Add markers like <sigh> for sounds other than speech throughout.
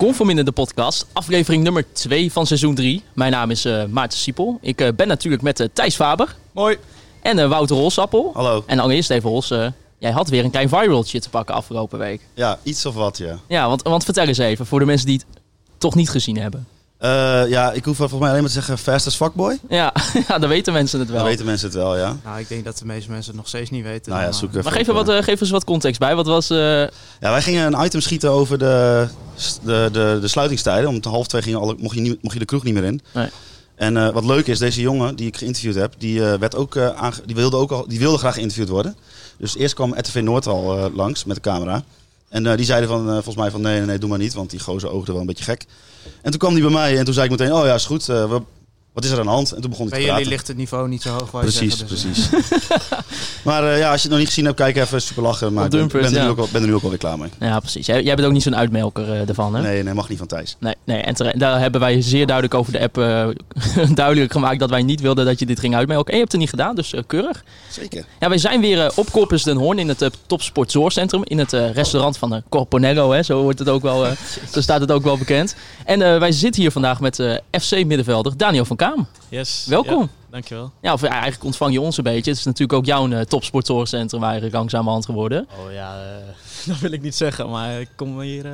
Conform in de podcast, aflevering nummer 2 van seizoen 3. Mijn naam is eh, Maarten Siepel. Ik eh, ben natuurlijk met eh, Thijs Faber Mooi. en eh, Wouter Holsappel. Hallo. En allereerst even Hols, eh, jij had weer een klein viraltje te pakken afgelopen week. Ja, iets of wat, ja. Ja, want, want vertel eens even voor de mensen die het toch niet gezien hebben. Eh, ja, ik hoef volgens mij alleen maar te zeggen fast as fuckboy. Ja, <laughs> ja dan weten mensen het wel. Dan weten mensen het wel, ja. Nou, ik denk dat de meeste mensen het nog steeds niet weten. Nou ja, zoek Maar geef, op, er wat, eh. geef eens wat context bij. Wat was... eh, Ja, wij gingen een item schieten over de, de, de, de sluitingstijden. Om half twee gingen alle, mocht, je niet, mocht je de kroeg niet meer in. Nee. En eh, wat leuk is, deze jongen die ik geïnterviewd heb, die, werd ook, eh, aange- die, wilde ook al, die wilde graag geïnterviewd worden. Dus eerst kwam RTV Noord al eh, langs met de camera. En eh, die zeiden van, eh, volgens mij van nee, nee, nee, doe maar niet, want die gozer oogde wel een beetje gek. En toen kwam die bij mij en toen zei ik meteen, oh ja, is goed, eh, we- wat is er aan de hand? En toen begon Bij te jullie praten. ligt het niveau niet zo hoog. Precies, zeggen, dus, precies. <laughs> maar eh, ja, als je het nog niet gezien hebt, kijk even, super lachen. Maar ik ben, er ja. nu ook al, ben er nu ook alweer klaar mee. ja, precies. Jij, jij bent ook niet zo'n uitmelker eh, ervan, hè? Nee, nee, mag niet van Thijs. Nee, nee. En daar hebben wij zeer duidelijk over de app eh, <laughs> duidelijk gemaakt dat wij niet wilden dat je dit ging uitmelken. En je hebt het niet gedaan, dus eh, keurig. Zeker. Ja, wij zijn weer eh, op Corpus den Hoorn in het eh, Topsport Zorgcentrum. In het eh, restaurant van de Corponello, hè, zo, wordt het ook wel, eh, <laughs> zo staat het ook wel bekend. En eh, wij zitten hier vandaag met eh, FC-middenvelder Daniel van Kaam. Yes. Welkom. Ja, dankjewel. Ja, of ja, eigenlijk ontvang je ons een beetje. Het is natuurlijk ook jouw eh, Topsport Zorgcentrum waar je langzamerhand geworden. Oh ja, eh, <laughs> dat wil ik niet zeggen, maar ik kom hier... eh,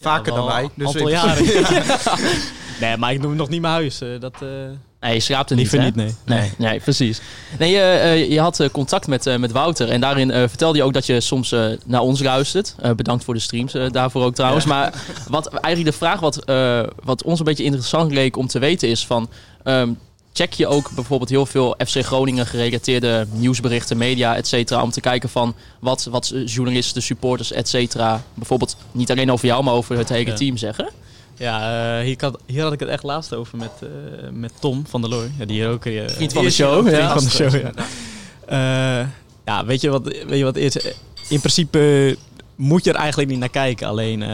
Vaker ja, dan wij, Een dus aantal jaren. <laughs> nee, maar ik noem nog niet mijn huis. eh, dat, eh Nee, je schraapt er niet, liever hè? niet, nee. Nee, nee, precies. Nee, eh, eh, je had eh, contact met, eh, met Wouter en daarin eh, vertelde je ook dat je soms eh, naar ons luistert. Eh, bedankt voor de streams eh, daarvoor ook trouwens. Maar wat eigenlijk de vraag wat, eh, wat ons een beetje interessant leek om te weten is van... ehm, check je ook bijvoorbeeld heel veel FC Groningen gerelateerde nieuwsberichten, media, et cetera... om te kijken van wat, wat journalisten, supporters, et cetera... bijvoorbeeld niet alleen over jou, maar over het hele team zeggen? Ja, eh, hier, had, hier had ik het echt laatst over met, eh, met Tom van der Looy. Ja, die hier ook... eh, Vriend van de show, ja. Van de show, ja. Ja, weet je wat, weet je wat is? In principe moet je er eigenlijk niet naar kijken. Alleen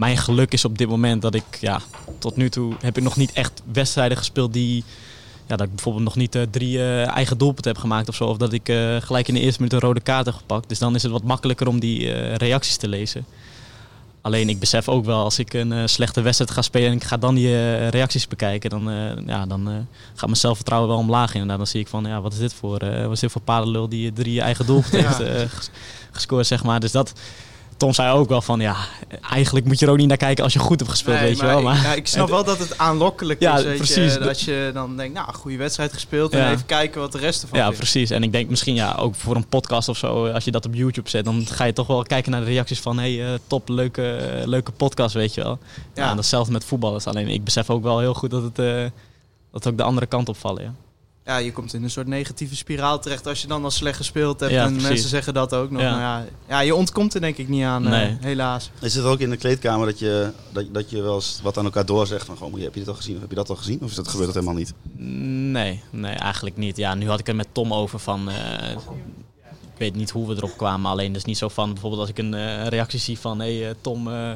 mijn geluk is op dit moment dat ik, ja, tot nu toe heb ik nog niet echt wedstrijden gespeeld die, ja, dat ik bijvoorbeeld nog niet eh, drie eh, eigen doelpunten heb gemaakt of zo. Of dat ik eh, gelijk in de eerste minuut een rode kaart heb gepakt. Dus dan is het wat makkelijker om die reacties te lezen. Alleen ik besef ook wel, als ik een slechte wedstrijd ga spelen en ik ga dan die reacties bekijken, dan, ja, dan gaat mijn zelfvertrouwen wel omlaag inderdaad. Dan zie ik van, ja, wat is dit voor, wat is dit voor paardenlul die drie eigen doelpunten heeft ges- gescoord, zeg maar. Dus dat, Tom zei ook wel van, ja, eigenlijk moet je er ook niet naar kijken als je goed hebt gespeeld, Nee, weet je wel. ik- Maar, ja, ik snap wel dat het aanlokkelijk Ja, is. Weet precies. Je, dat je dan denkt, nou, goede wedstrijd gespeeld. Ja. En even kijken wat de rest ervan Ja, vindt. precies. En ik denk misschien ja, ook voor een podcast of zo, als je dat op YouTube zet, dan ga je toch wel kijken naar de reacties van hey, eh, top, leuke, leuke podcast, weet je wel. Ja. Datzelfde met voetballers. Alleen ik besef ook wel heel goed dat het, eh, dat ook de andere kant opvallen. Ja. Ja, je komt in een soort negatieve spiraal terecht als je dan al slecht gespeeld hebt. Ja, en precies. mensen zeggen dat ook nog. Ja. Nou ja, ja, je ontkomt er denk ik niet aan, eh, helaas. Is het ook in de kleedkamer dat je, dat, dat je wel eens wat aan elkaar doorzegt? Van, goh, heb je dit al gezien? Of heb je dat al gezien? Of is dat, gebeurt dat helemaal niet? Nee, nee, eigenlijk niet. Ja, nu had ik het met Tom over van. eh, ik weet niet hoe we erop kwamen. Alleen is niet zo van bijvoorbeeld als ik een eh, reactie zie van hé hey, Tom. eh,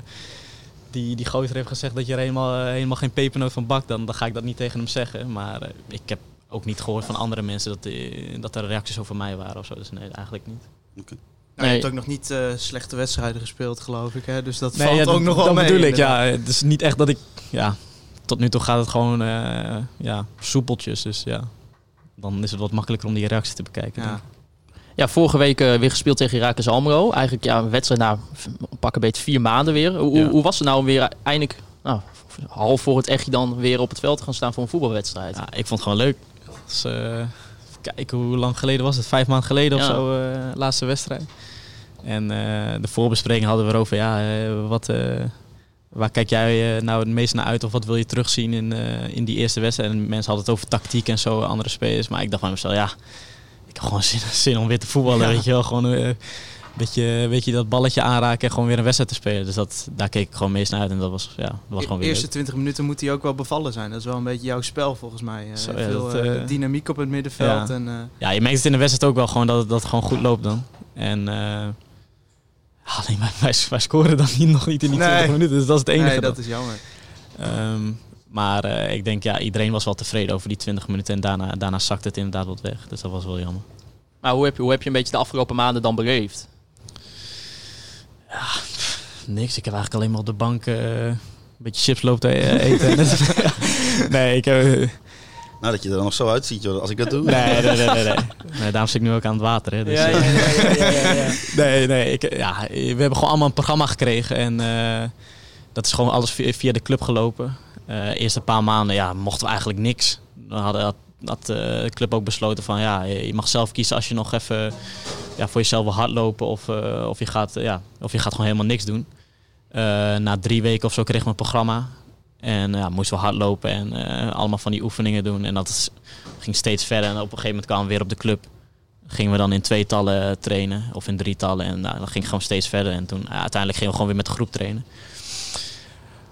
die, die gozer heeft gezegd dat je er helemaal, helemaal geen pepernoot van bakt, dan, dan ga ik dat niet tegen hem zeggen. Maar eh, ik heb ook niet gehoord van andere mensen dat, eh, dat er reacties over mij waren of zo. Dus nee, eigenlijk niet. Nou, Nee. Je hebt ook nog niet eh, slechte wedstrijden gespeeld, geloof ik. Hè? Dus dat Nee, valt ja, ook dat- nog wel dat mee. bedoel ik, ja. Het is niet echt dat ik... Ja, tot nu toe gaat het gewoon eh, ja, soepeltjes. Dus ja, dan is het wat makkelijker om die reacties te bekijken. Ja. denk ik. Ja, vorige week weer gespeeld tegen Heracles Almelo. Eigenlijk ja, een wedstrijd na pak een beetje vier maanden weer. Hoe, Ja. hoe was het nou om weer eindelijk nou, half voor het echtje dan weer op het veld te gaan staan voor een voetbalwedstrijd? Ja, ik vond het gewoon leuk. Dus, even kijken, hoe lang geleden was het? Vijf maanden geleden of zo, eh, laatste wedstrijd. En eh, de voorbespreking hadden we erover, ja, wat, waar kijk jij nou het meest naar uit? Of wat wil je terugzien in, in die eerste wedstrijd? En mensen hadden het over tactiek en zo, andere spelers. Maar ik dacht van mezelf, ja, ik heb gewoon zin, <laughs> zin om weer te voetballen, Ja. weet je wel. Gewoon, beetje, beetje dat balletje aanraken en gewoon weer een wedstrijd te spelen. Dus dat, daar keek ik gewoon meest naar uit en dat was, ja, dat was gewoon De weer eerste leuk. 20 minuten moet hij ook wel bevallen zijn. Dat is wel een beetje jouw spel volgens mij. Eh, Zo, ja, veel dat, eh, eh, dynamiek op het middenveld. ja. En, eh, Ja, je merkt het in de wedstrijd ook wel gewoon dat het, dat het gewoon goed loopt dan. En eh, alleen wij, wij, wij scoren dan niet, nog niet in die Nee. 20 minuten, dus dat is het enige. nee, dan. dat is jammer. Ehm, maar eh, ik denk, ja, iedereen was wel tevreden over die 20 minuten en daarna, daarna zakte het inderdaad wat weg. Dus dat was wel jammer. Maar hoe heb, je, hoe heb je een beetje de afgelopen maanden dan beleefd? Niks, ik heb eigenlijk alleen maar op de bank eh, een beetje chips lopen eh, eten. <laughs> nee, ik heb... eh, Nou, dat je er dan nog zo uitziet, joh, als ik dat doe. Nee, nee, nee, nee, nee. nee. Daarom zit ik nu ook aan het water. Hè, dus, Ja, ja, ja, ja, ja, ja. <laughs> Nee, nee. Ik, ja, we hebben gewoon allemaal een programma gekregen. En eh, dat is gewoon alles via, via de club gelopen. Eh eerste paar maanden ja, mochten we eigenlijk niks. Dan hadden, had, had eh, de club ook besloten van ja, je mag zelf kiezen als je nog even ja, voor jezelf wil hardlopen. Of, eh, of, je gaat, eh, ja, of je gaat gewoon helemaal niks doen. Na drie weken of zo kregen we een programma. En ja, moesten we hardlopen en allemaal van die oefeningen doen. En dat ging steeds verder. En op een gegeven moment kwamen we weer op de club gingen we dan in tweetallen trainen of in drietallen. En dat ging gewoon steeds verder. En toen uiteindelijk gingen we gewoon weer met de groep trainen.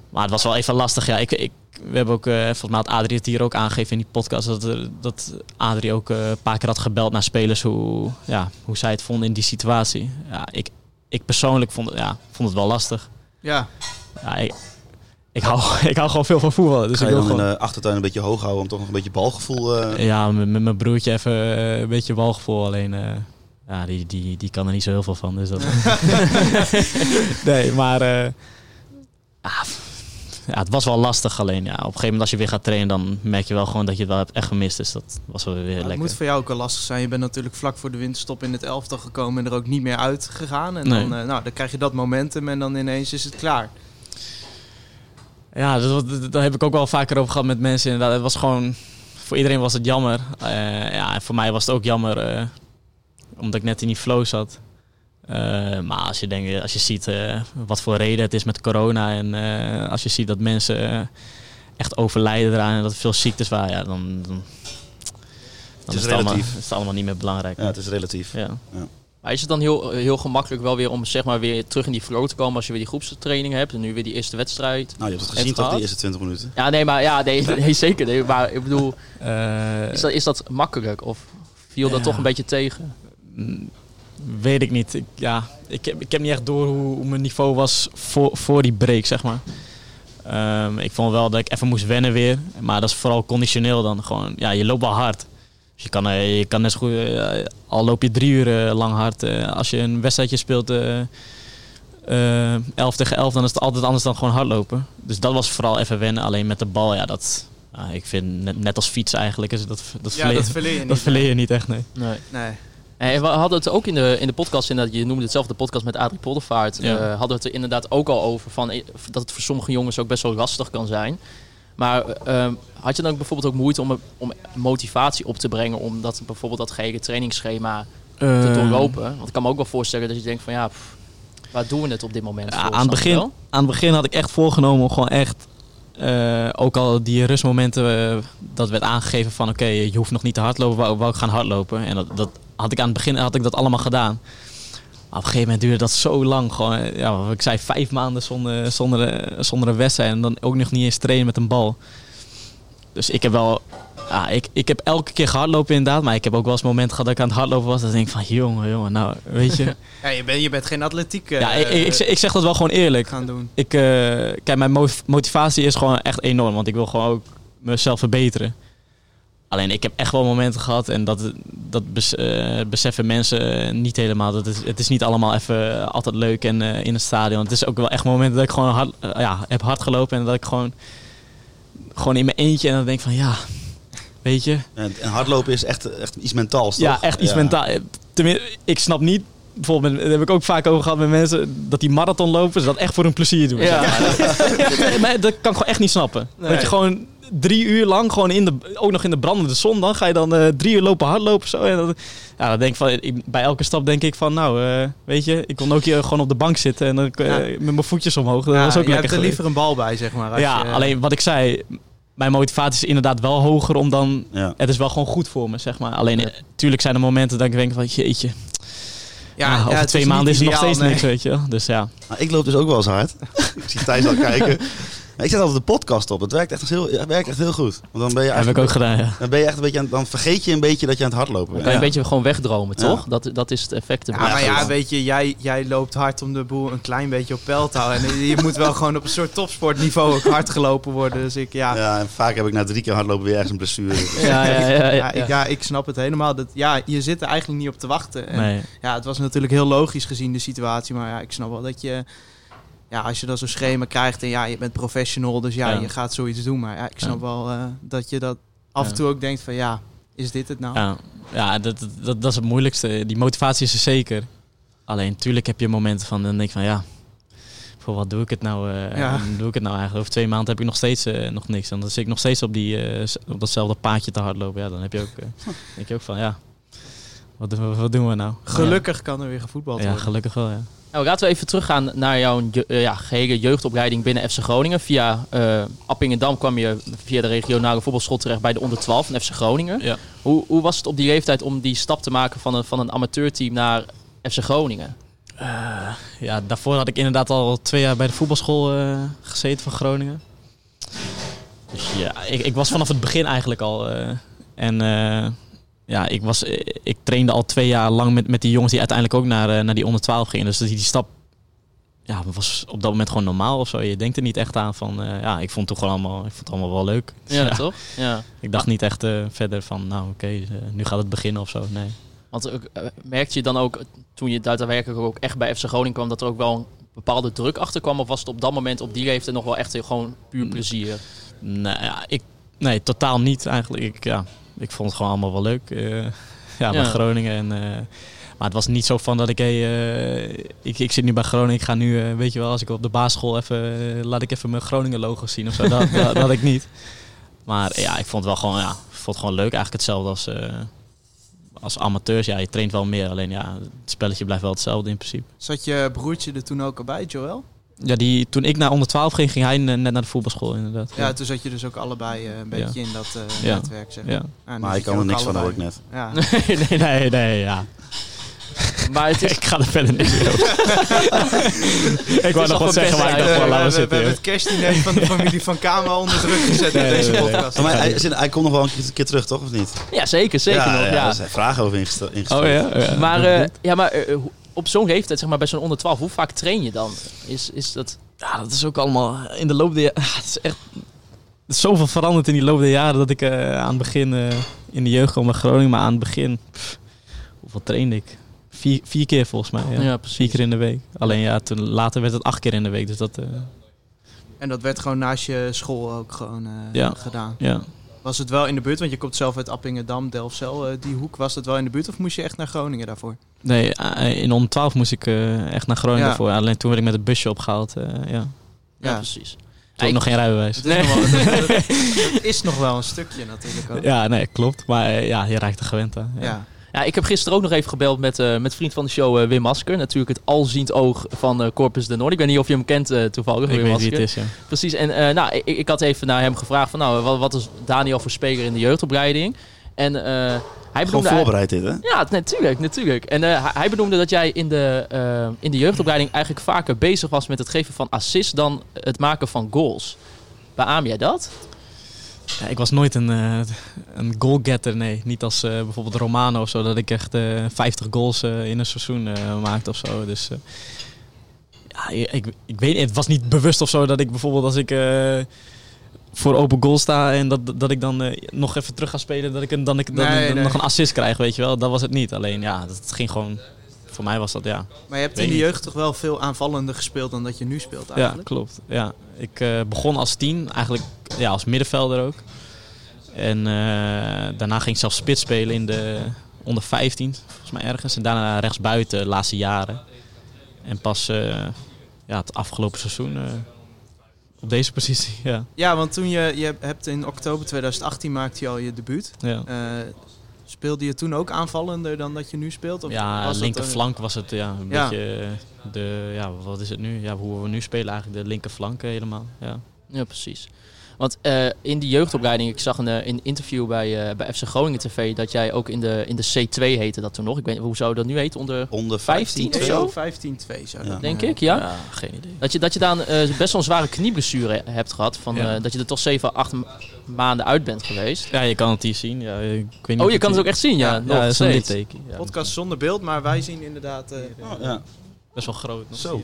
Maar het was wel even lastig. Ja, ik, ik, we hebben ook, eh, volgens mij had Adrie het hier ook aangegeven in die podcast, dat, er- dat Adrie ook eh, een paar keer had gebeld naar spelers hoe, ja, hoe zij het vonden in die situatie. Ja, ik, ik persoonlijk vond, het- ja, vond het wel lastig. Ja, Ja, ik, ik, hou, <laughs> ik hou gewoon veel van voetballen. Dus Ga ik je wil in gewoon, de achtertuin een beetje hoog houden om toch nog een beetje balgevoel... eh, ja, met, met mijn broertje even eh, een beetje walgevoel. Alleen, eh, ja, die, die, die kan er niet zo heel veel van. Dus dat... <laughs> <laughs> nee, maar eh, ah, ja, het was wel lastig. Alleen, ja, op een gegeven moment als je weer gaat trainen, dan merk je wel gewoon dat je het wel hebt echt gemist. Dus dat was wel weer het lekker. moet voor jou ook wel lastig zijn. Je bent natuurlijk vlak voor de winterstop in het elftal gekomen en er ook niet meer uit gegaan. En Nee. dan, eh, nou, dan krijg je dat momentum en dan ineens is het klaar. Ja, dat, dat- daar heb ik ook wel vaker over gehad met mensen. Inderdaad, het was gewoon... Voor iedereen was het jammer. Eh, ja, en voor mij was het ook jammer. eh, omdat ik net in die flow zat. Eh, maar als je, denkt, als je ziet eh, wat voor reden het is met corona. En eh, als je ziet dat mensen eh, echt overlijden eraan. En dat er veel ziektes waren. Ja, dan, dan, dan is is, het allemaal, relatief. is het allemaal niet meer belangrijk. ja, het is relatief. Ja. Maar is het dan heel, heel gemakkelijk wel weer om zeg maar, weer terug in die flow te komen als je weer die groepstraining hebt en nu weer die eerste wedstrijd? Nou, je hebt het gezien toch, gehad? die eerste 20 minuten? Ja, nee, maar ja, nee, <laughs> nee zeker. Nee, maar ik bedoel, Eh, is dat, is dat makkelijk of viel dat toch een beetje tegen? Weet ik niet. Ik, ja, ik, heb, ik heb niet echt door hoe, hoe mijn niveau was voor, voor die break, zeg maar. Ehm, ik vond wel dat ik even moest wennen weer. Maar dat is vooral conditioneel dan. Gewoon, ja, je loopt wel hard. Dus je kan, eh, je kan net zo goed, eh, al loop je drie uur eh, lang hard. als je een wedstrijdje speelt, eh eh, 11 tegen 11, dan is het altijd anders dan gewoon hardlopen. Dus dat was vooral even wennen. Alleen met de bal, ja, dat... ja, ik vind net, net als fietsen eigenlijk, is dat, dat, Ja, verleer, dat verleer je <laughs> niet. dat verleer je niet echt, nee. Nee. Nee. En we hadden het ook in de, in de podcast, inderdaad, je noemde het zelf de podcast met Adrie Poldervaart. Ja. eh, hadden we het er inderdaad ook al over van, eh, dat het voor sommige jongens ook best wel lastig kan zijn. Maar eh, had je dan bijvoorbeeld ook moeite om, om motivatie op te brengen om dat, bijvoorbeeld dat gehele trainingsschema te doorlopen? Want ik kan me ook wel voorstellen dat je denkt van ja, pff, waar doen we het op dit moment Ja, voor? aan, het begin, wel? aan het begin had ik echt voorgenomen om gewoon echt... ook al die rustmomenten, dat werd aangegeven van... oké, je hoeft nog niet te hardlopen, wou, wou ik gaan hardlopen. En dat, dat had ik aan het begin had ik dat allemaal gedaan. Maar op een gegeven moment duurde dat zo lang. Gewoon, eh, ja, ik zei, vijf maanden zonder, zonder, eh, zonder een wedstrijd. En dan ook nog niet eens trainen met een bal. Dus ik heb wel... Ja, ik, ik heb elke keer gehardlopen inderdaad. Maar ik heb ook wel eens momenten gehad dat ik aan het hardlopen was. Dat ik denk van, jongen, jongen, nou, weet je... <laughs> Ja, je, bent, je bent geen atletiek eh, ja, ik, ik, ik, zeg- ik dat wel gewoon eerlijk. gaan doen. Ik, eh, kijk, mijn mo- motivatie is gewoon echt enorm. Want ik wil gewoon ook mezelf verbeteren. Alleen ik heb echt wel momenten gehad. En dat, dat bes- eh, beseffen mensen niet helemaal. Dat het, het is niet allemaal even altijd leuk en eh, in het stadion. Het is ook wel echt momenten dat ik gewoon hard, eh, ja, heb hard gelopen. En dat ik gewoon, gewoon in mijn eentje. En dan denk van ja, weet je. En, en hardlopen is echt, echt iets mentaals, toch? Ja, echt iets mentaal. Tenminste, ik snap niet. Bijvoorbeeld, daar heb ik ook vaak over gehad met mensen. Dat die marathon lopen, ze dat echt voor hun plezier doen. <laughs> <laughs> Ja. Maar dat kan ik gewoon echt niet snappen. Dat je gewoon drie uur lang, gewoon in de, ook nog in de brandende zon, dan ga je dan eh, drie uur lopen hardlopen. Zo. En dat, ja, dan denk ik van, ik- bij elke stap denk ik van, nou, eh, weet je, ik kon ook hier gewoon op de bank zitten en dan eh, Ja. met mijn voetjes omhoog. Dat Ja, was ook je lekker hebt er liever een bal bij, zeg maar. als Ja, je- alleen wat ik zei, mijn motivatie is inderdaad wel hoger om dan Ja. het is wel gewoon goed voor me, zeg maar. Alleen, natuurlijk zijn er momenten dat ik denk van, jeetje. Ja, over het twee is maanden is het nog steeds nee. niks, weet je wel. Dus ja. Nou, ik loop dus ook wel eens hard. <laughs> ik zie Thijs al kijken. <laughs> Ik zet altijd de podcast op. Het werkt echt heel, het werkt echt heel goed. Want dan ben je heb ik ook gedaan, ja. dan ben je echt een beetje aan, dan vergeet je een beetje dat je aan het hardlopen Dan bent. kan je een beetje gewoon wegdromen, Ja. toch? Dat, dat is het effect. Ja, maar ja, weet je, jij, jij loopt hard om de boel een klein beetje op peil te houden. En je moet wel gewoon op een soort topsportniveau ook hard gelopen worden. Dus ik, ja, Ja, en vaak heb ik na drie keer hardlopen weer ergens een blessure. Ja, <laughs> ja, ja, ja, ja, ja. ik, ja, ik snap het helemaal. Dat, ja, je zit er eigenlijk niet op te wachten. En, Nee. Ja, het was natuurlijk heel logisch gezien de situatie. Maar ja, ik snap wel dat je... Ja, als je dan zo'n schema krijgt en ja, je bent professional. Dus ja, Ja. je gaat zoiets doen. Maar ja, ik snap Ja. wel eh, dat je dat af en Ja. toe ook denkt van... Ja, is dit het nou? Ja, ja dat, dat, dat, is het moeilijkste. Die motivatie is er zeker. Alleen, natuurlijk heb je momenten van, dan denk ik van ja, voor wat doe ik het nou? Ja. doe ik het nou eigenlijk? Over twee maanden heb ik nog steeds eh, nog niks. En dan zit ik nog steeds op, die, op datzelfde paadje te hardlopen. Ja, dan heb je ook, denk je ook van ja, wat, doen we- wat doen we nou? Gelukkig kan er weer gevoetbald Ja, worden. gelukkig wel, ja. Nou, laten we even teruggaan naar jouw eh, ja, gehele jeugdopleiding binnen FC Groningen. Via eh Appingedam kwam je via de regionale voetbalschool terecht bij de onder 12 van FC Groningen. Ja. Hoe, hoe was het op die leeftijd om die stap te maken van een, van een amateurteam naar FC Groningen? Ja, daarvoor had ik inderdaad al twee jaar bij de voetbalschool eh, gezeten van Groningen. Dus ja, ik, ik was vanaf het begin eigenlijk al. eh, en eh, ja, ik, was, eh, ik trainde al twee jaar lang met, met die jongens die uiteindelijk ook naar, eh, naar die onder 12 gingen. Dus die, die stap ja, was op dat moment gewoon normaal of zo. Je denkt er niet echt aan van, eh, ja, ik vond het toch gewoon allemaal, ik vond het allemaal wel leuk. Dus Ja, ja, toch? Ja. Ik dacht niet echt verder van, nou oké, nu gaat het beginnen of zo. Nee. Want merkte je dan ook, toen je daadwerkelijk ook echt bij FC Groningen kwam, dat er ook wel een bepaalde druk achter kwam? Of was het op dat moment, op die leeftijd, nog wel echt gewoon puur plezier? Nou ja, ik, nee, totaal niet eigenlijk. Ik, ja, ik vond het gewoon allemaal wel leuk. eh, <laughs> ja, bij Ja. Groningen. En, eh, maar het was niet zo van dat ik, hey, eh, ik, ik zit nu bij Groningen. Ik ga nu, eh, weet je wel, als ik op de basisschool even, laat ik even mijn Groningen logo zien of zo. Dat, <laughs> dat, dat had ik niet. Maar ja, ik vond het wel gewoon, ja, vond het gewoon leuk. Eigenlijk hetzelfde als, eh, als amateurs. Ja, je traint wel meer. Alleen ja, het spelletje blijft wel hetzelfde in principe. Zat je broertje er toen ook al bij, Joël? Ja, die, toen ik naar onder 12 ging, ging hij net naar de voetbalschool inderdaad. Ja, toen zat je dus ook allebei eh, een Ja. beetje in dat eh, Ja. netwerk, zeg maar. Ja. Maar ik kan er ook niks van, hoor ik net. Ja. <laughs> nee, nee, nee, ja. Maar het <laughs> is, Ik ga er verder niks meer over. <laughs> ik wou nog wat zeggen, maar ik dacht wel, we, laten we we- we zitten. hebben het kerstdiner van de familie van Kamer onder druk gezet Nee, in nee, deze nee, nee. podcast. Maar hij, hij, hij komt nog wel een keer, een keer terug, toch? Of niet? ja, zeker, zeker ja, nog. ja, Ja. er zijn vragen over ingeste- ingesteld. Oh ja? Maar, eh, ja, maar eh, hoe- op zo'n leeftijd, zeg maar bij zo'n onder 12, hoe vaak train je dan? Is, is dat... Ja, dat is ook allemaal in de loop der jaren. <laughs> Het is echt is zoveel veranderd in die loop der jaren dat ik eh, aan het begin eh, in de jeugd kwam bij Groningen, maar aan het begin, pff, hoeveel trainde ik? Vier, vier keer volgens mij. Ja. Ja, precies. Vier keer in de week. Alleen ja, toen, later werd het acht keer in de week. Dus dat, eh, En dat werd gewoon naast je school ook gewoon eh, Ja. gedaan. ja. Was het wel in de buurt, want je komt zelf uit Appingedam, Delfzijl, eh, die hoek. Was het wel in de buurt of moest je echt naar Groningen daarvoor? Nee, eh, in onder 12 moest ik eh, echt naar Groningen Ja. voor. Alleen toen werd ik met het busje opgehaald. eh, ja. Toen Ja, precies. had ik nog geen rijbewijs. Het is, nog wel, het, het- het is nog wel een stukje natuurlijk ook. Ja, nee, klopt. Maar ja, je raakt er gewend aan. Ja. Ja. Ja, ik heb gisteren ook nog even gebeld met, eh, met vriend van de show eh, Wim Masker. Natuurlijk het alziend oog van eh, Corpus de Noord. Ik weet niet of je hem kent eh, toevallig, Ik Wim weet wie Masker. het is, ja. Precies. En eh, nou, ik, ik had even naar hem gevraagd van, nou, wat, wat is Daniel voor speler in de jeugdopleiding? En eh, hij Gewoon benoemde... voorbereid dit, hè? Ja, natuurlijk, natuurlijk. En eh, hij- benoemde dat jij in de, eh, in de jeugdopleiding eigenlijk vaker bezig was met het geven van assists dan het maken van goals. Beaam jij dat? Ja, ik was nooit een, eh een goalgetter, nee. Niet als eh, bijvoorbeeld Romano of zo, dat ik echt eh 50 goals in een seizoen maakte of zo. Dus ja, ik, ik weet het was niet bewust of zo dat ik bijvoorbeeld als ik voor open goal sta en dat, dat ik dan nog even terug ga spelen, dat ik, dan ik dan, Nee, dan nee. nog een assist krijg, weet je wel. Dat was het niet. Alleen ja, dat ging gewoon, voor mij was dat ja. Maar je hebt in de jeugd toch wel veel aanvallender gespeeld dan dat je nu speelt Ja, eigenlijk? klopt. Ja. Ik eh, begon als tien, eigenlijk ja, als middenvelder ook. En eh, daarna ging ik zelfs spits spelen in de onder 15, volgens mij ergens. En daarna rechtsbuiten de laatste jaren. En pas eh, ja, het afgelopen seizoen op deze <laughs> positie. Ja. Ja, want toen je, je hebt in oktober 2018 maakte je al je debuut. Ja. Speelde je toen ook aanvallender dan dat je nu speelt? Of Ja, was dat, linkerflank was het ja, een Ja. beetje eh, de, ja, wat is het nu? Ja, hoe we nu spelen eigenlijk, de linkerflank helemaal. Ja. Ja, precies. Want eh, in die jeugdopleiding, ik zag een, eh, een interview bij, eh, bij FC Groningen TV dat jij ook in de, in de C2 heette dat toen nog. Ik weet niet, hoe zou dat nu heten? Onder Onder 15 of zo? 15-2 zou Ja. dat denk ik, ja. geen idee. Dat je, dat je eh, best wel een zware knieblessure hebt gehad. Van, Ja. eh, dat je er toch 7, 8 ma- maanden uit bent geweest. Ja, je kan het hier zien. Ja, ik weet niet Oh, je kan het ook echt zien, ja. Ja, nog Ja, dat is een steeds. litteken. Ja, Podcast zonder beeld, maar wij zien inderdaad... eh, Oh, ja. best wel groot. nog. Zo.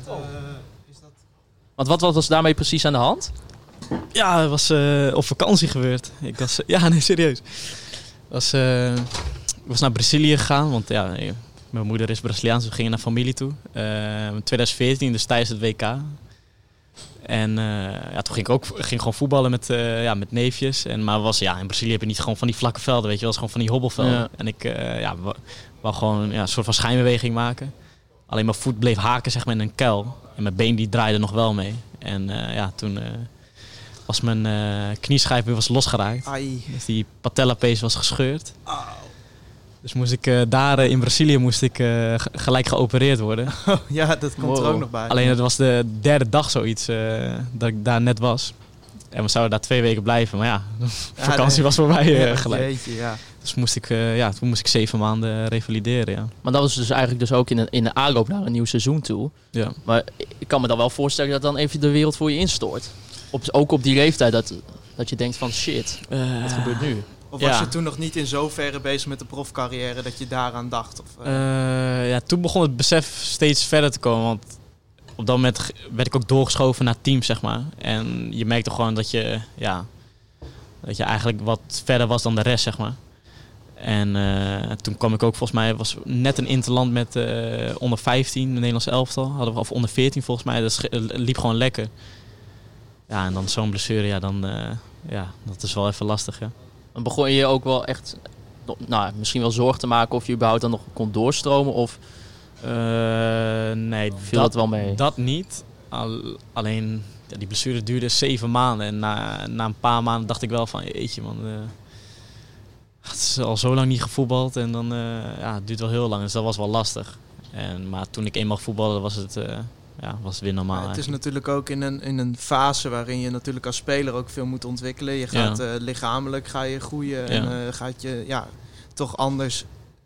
Want wat, wat was daarmee precies aan de hand? Ja, het was eh, op vakantie gebeurd. Ik was, <laughs> ja, nee, serieus. Was, eh, ik was naar Brazilië gegaan, want ja, eh, mijn moeder is Braziliaans. We gingen naar familie toe. In 2014, dus tijdens het WK. En ja, toen ging ik ook ging gewoon voetballen met, ja, met neefjes. En, maar was, ja, in Brazilië heb je niet gewoon van die vlakke velden, weet je wel. Gewoon van die hobbelvelden. Ja. En ik ja, wou, gewoon ja, een soort van schijnbeweging maken. Alleen mijn voet bleef haken zeg maar, in een kuil. En mijn been die draaide nog wel mee. En ja, toen was mijn eh knieschijf weer was losgeraakt. Ai. Dus die patellapees was gescheurd. Dus moest ik eh, daar eh, in Brazilië moest ik eh, gelijk geopereerd worden. <laughs> Ja, dat komt er ook nog bij. Alleen het was de derde dag zoiets eh, dat ik daar net was. En we zouden daar twee weken blijven. Maar ja, <laughs> vakantie nee. was voorbij eh, gelijk. Jeetje, ja. Dus moest ik, eh, ja, toen moest ik zeven maanden revalideren. Ja. Maar dat was dus eigenlijk dus ook in een, in de aanloop naar een nieuw seizoen toe. Ja. Maar ik kan me dan wel voorstellen dat dan even de wereld voor je instort. Op, ook op die leeftijd dat, dat je denkt van shit, wat gebeurt nu? Of Ja. was je toen nog niet in zoverre bezig met de profcarrière dat je daaraan dacht? Of, eh, Eh, ja, toen begon het besef steeds verder te komen. Want op dat moment werd ik ook doorgeschoven naar teams, zeg maar. En je merkte gewoon dat je, ja, dat je eigenlijk wat verder was dan de rest, zeg maar. En eh, toen kwam ik ook, volgens mij, was net een interland met eh, onder 15, de Nederlandse elftal. Hadden we, of onder 14 volgens mij. Dat sche- liep gewoon lekker. Ja, en dan zo'n blessure, ja, dan, eh, ja, dat is wel even lastig, ja. Dan begon je ook wel echt, nou, misschien wel zorgen te maken of je überhaupt dan nog kon doorstromen of Eh, nee, viel dat, wel mee? Dat niet. Al- alleen ja, die blessure duurde zeven maanden. En na, na een paar maanden dacht ik wel van, jeetje man. eh, het is al zo lang niet gevoetbald. En dan, ja, het duurt wel heel lang. Dus dat was wel lastig. En, maar toen ik eenmaal voetbalde, was het, ja, was weer normaal. Het is natuurlijk ook in een, in een fase waarin je natuurlijk als speler ook veel moet ontwikkelen. Je Ja. gaat eh, lichamelijk ga je groeien en eh, gaat je ja, toch anders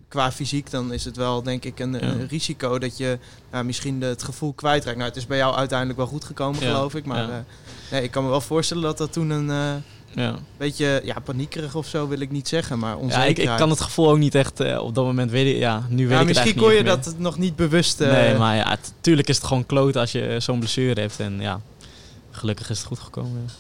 qua fysiek. Dan is het wel denk ik een, risico dat je ja, misschien de- het gevoel kwijtraakt. Nou, het is bij jou uiteindelijk wel goed gekomen geloof ik. Maar eh, nee, ik kan me wel voorstellen dat dat toen een ja. beetje ja, paniekerig of zo wil ik niet zeggen. Maar Ja, onzekerheid. ik, ik kan het gevoel ook niet echt eh, op dat moment weten. Ja, nu weet Ja, ik het misschien kon je dat nog niet bewust... eh, Nee, maar ja, tuurlijk is het gewoon kloot als je zo'n blessure hebt. En ja, gelukkig is het goed gekomen. ja.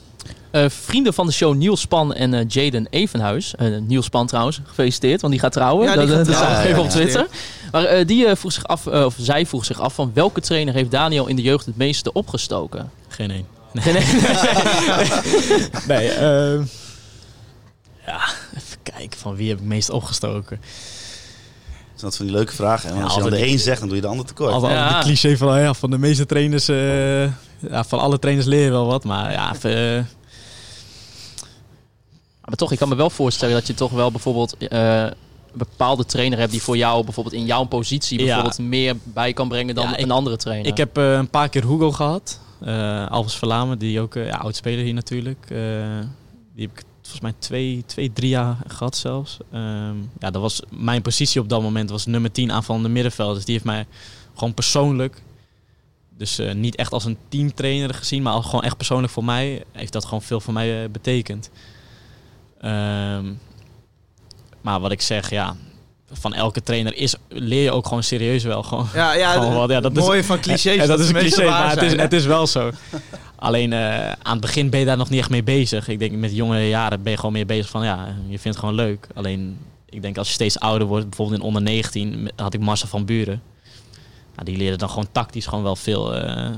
Eh, vrienden van de show Niels Span en eh, Jaden Evenhuis. Eh, Niels Span trouwens, gefeliciteerd, want die gaat trouwen. Ja, die dat gaat dat trouwen, zag ik ja, even op ja. Twitter. Maar eh, die eh, vroeg zich af, of zij vroeg zich af van welke trainer heeft Daniel in de jeugd het meeste opgestoken? Geen één. Nee, nee. <laughs> Nee, ehm, ja, even kijken van wie heb ik meest opgestoken. Dat zijn van die leuke vragen. En Ja, als je dan de een zegt, dan doe je de ander tekort. Altijd Ja. altijd cliché van, ja, van de meeste trainers, eh, ja, van alle trainers leer je wel wat. Maar ja, even, eh, Maar toch, ik kan me wel voorstellen dat je toch wel bijvoorbeeld eh, een bepaalde trainer hebt die voor jou bijvoorbeeld in jouw positie Ja. bijvoorbeeld meer bij kan brengen dan Ja, ik- een andere trainer. ik heb eh, een paar keer Hugo gehad. Eh Alves Verlamen, die ook eh ja, oud-speler hier natuurlijk. Eh, die heb ik volgens mij twee, twee drie jaar gehad zelfs. Ehm, ja, dat was mijn positie op dat moment was nummer 10 aanvallende middenveld. Dus die heeft mij gewoon persoonlijk, dus niet echt als een teamtrainer gezien, maar al gewoon echt persoonlijk voor mij, heeft dat gewoon veel voor mij betekend. Ehm, maar wat ik zeg, ja, van elke trainer is, leer je ook gewoon serieus wel. Gewoon, Ja, ja, Gewoon wat, ja, dat is- mooie van clichés. <laughs> en dat is een cliché, maar het is, het is wel zo. Alleen eh, aan het begin ben je daar nog niet echt mee bezig. Ik denk met jonge jaren ben je gewoon meer bezig van ja, je vindt het gewoon leuk. Alleen ik denk als je steeds ouder wordt, bijvoorbeeld in onder 19 had ik Marcel van Buren. Nou, die leerde dan gewoon tactisch gewoon wel veel, eh,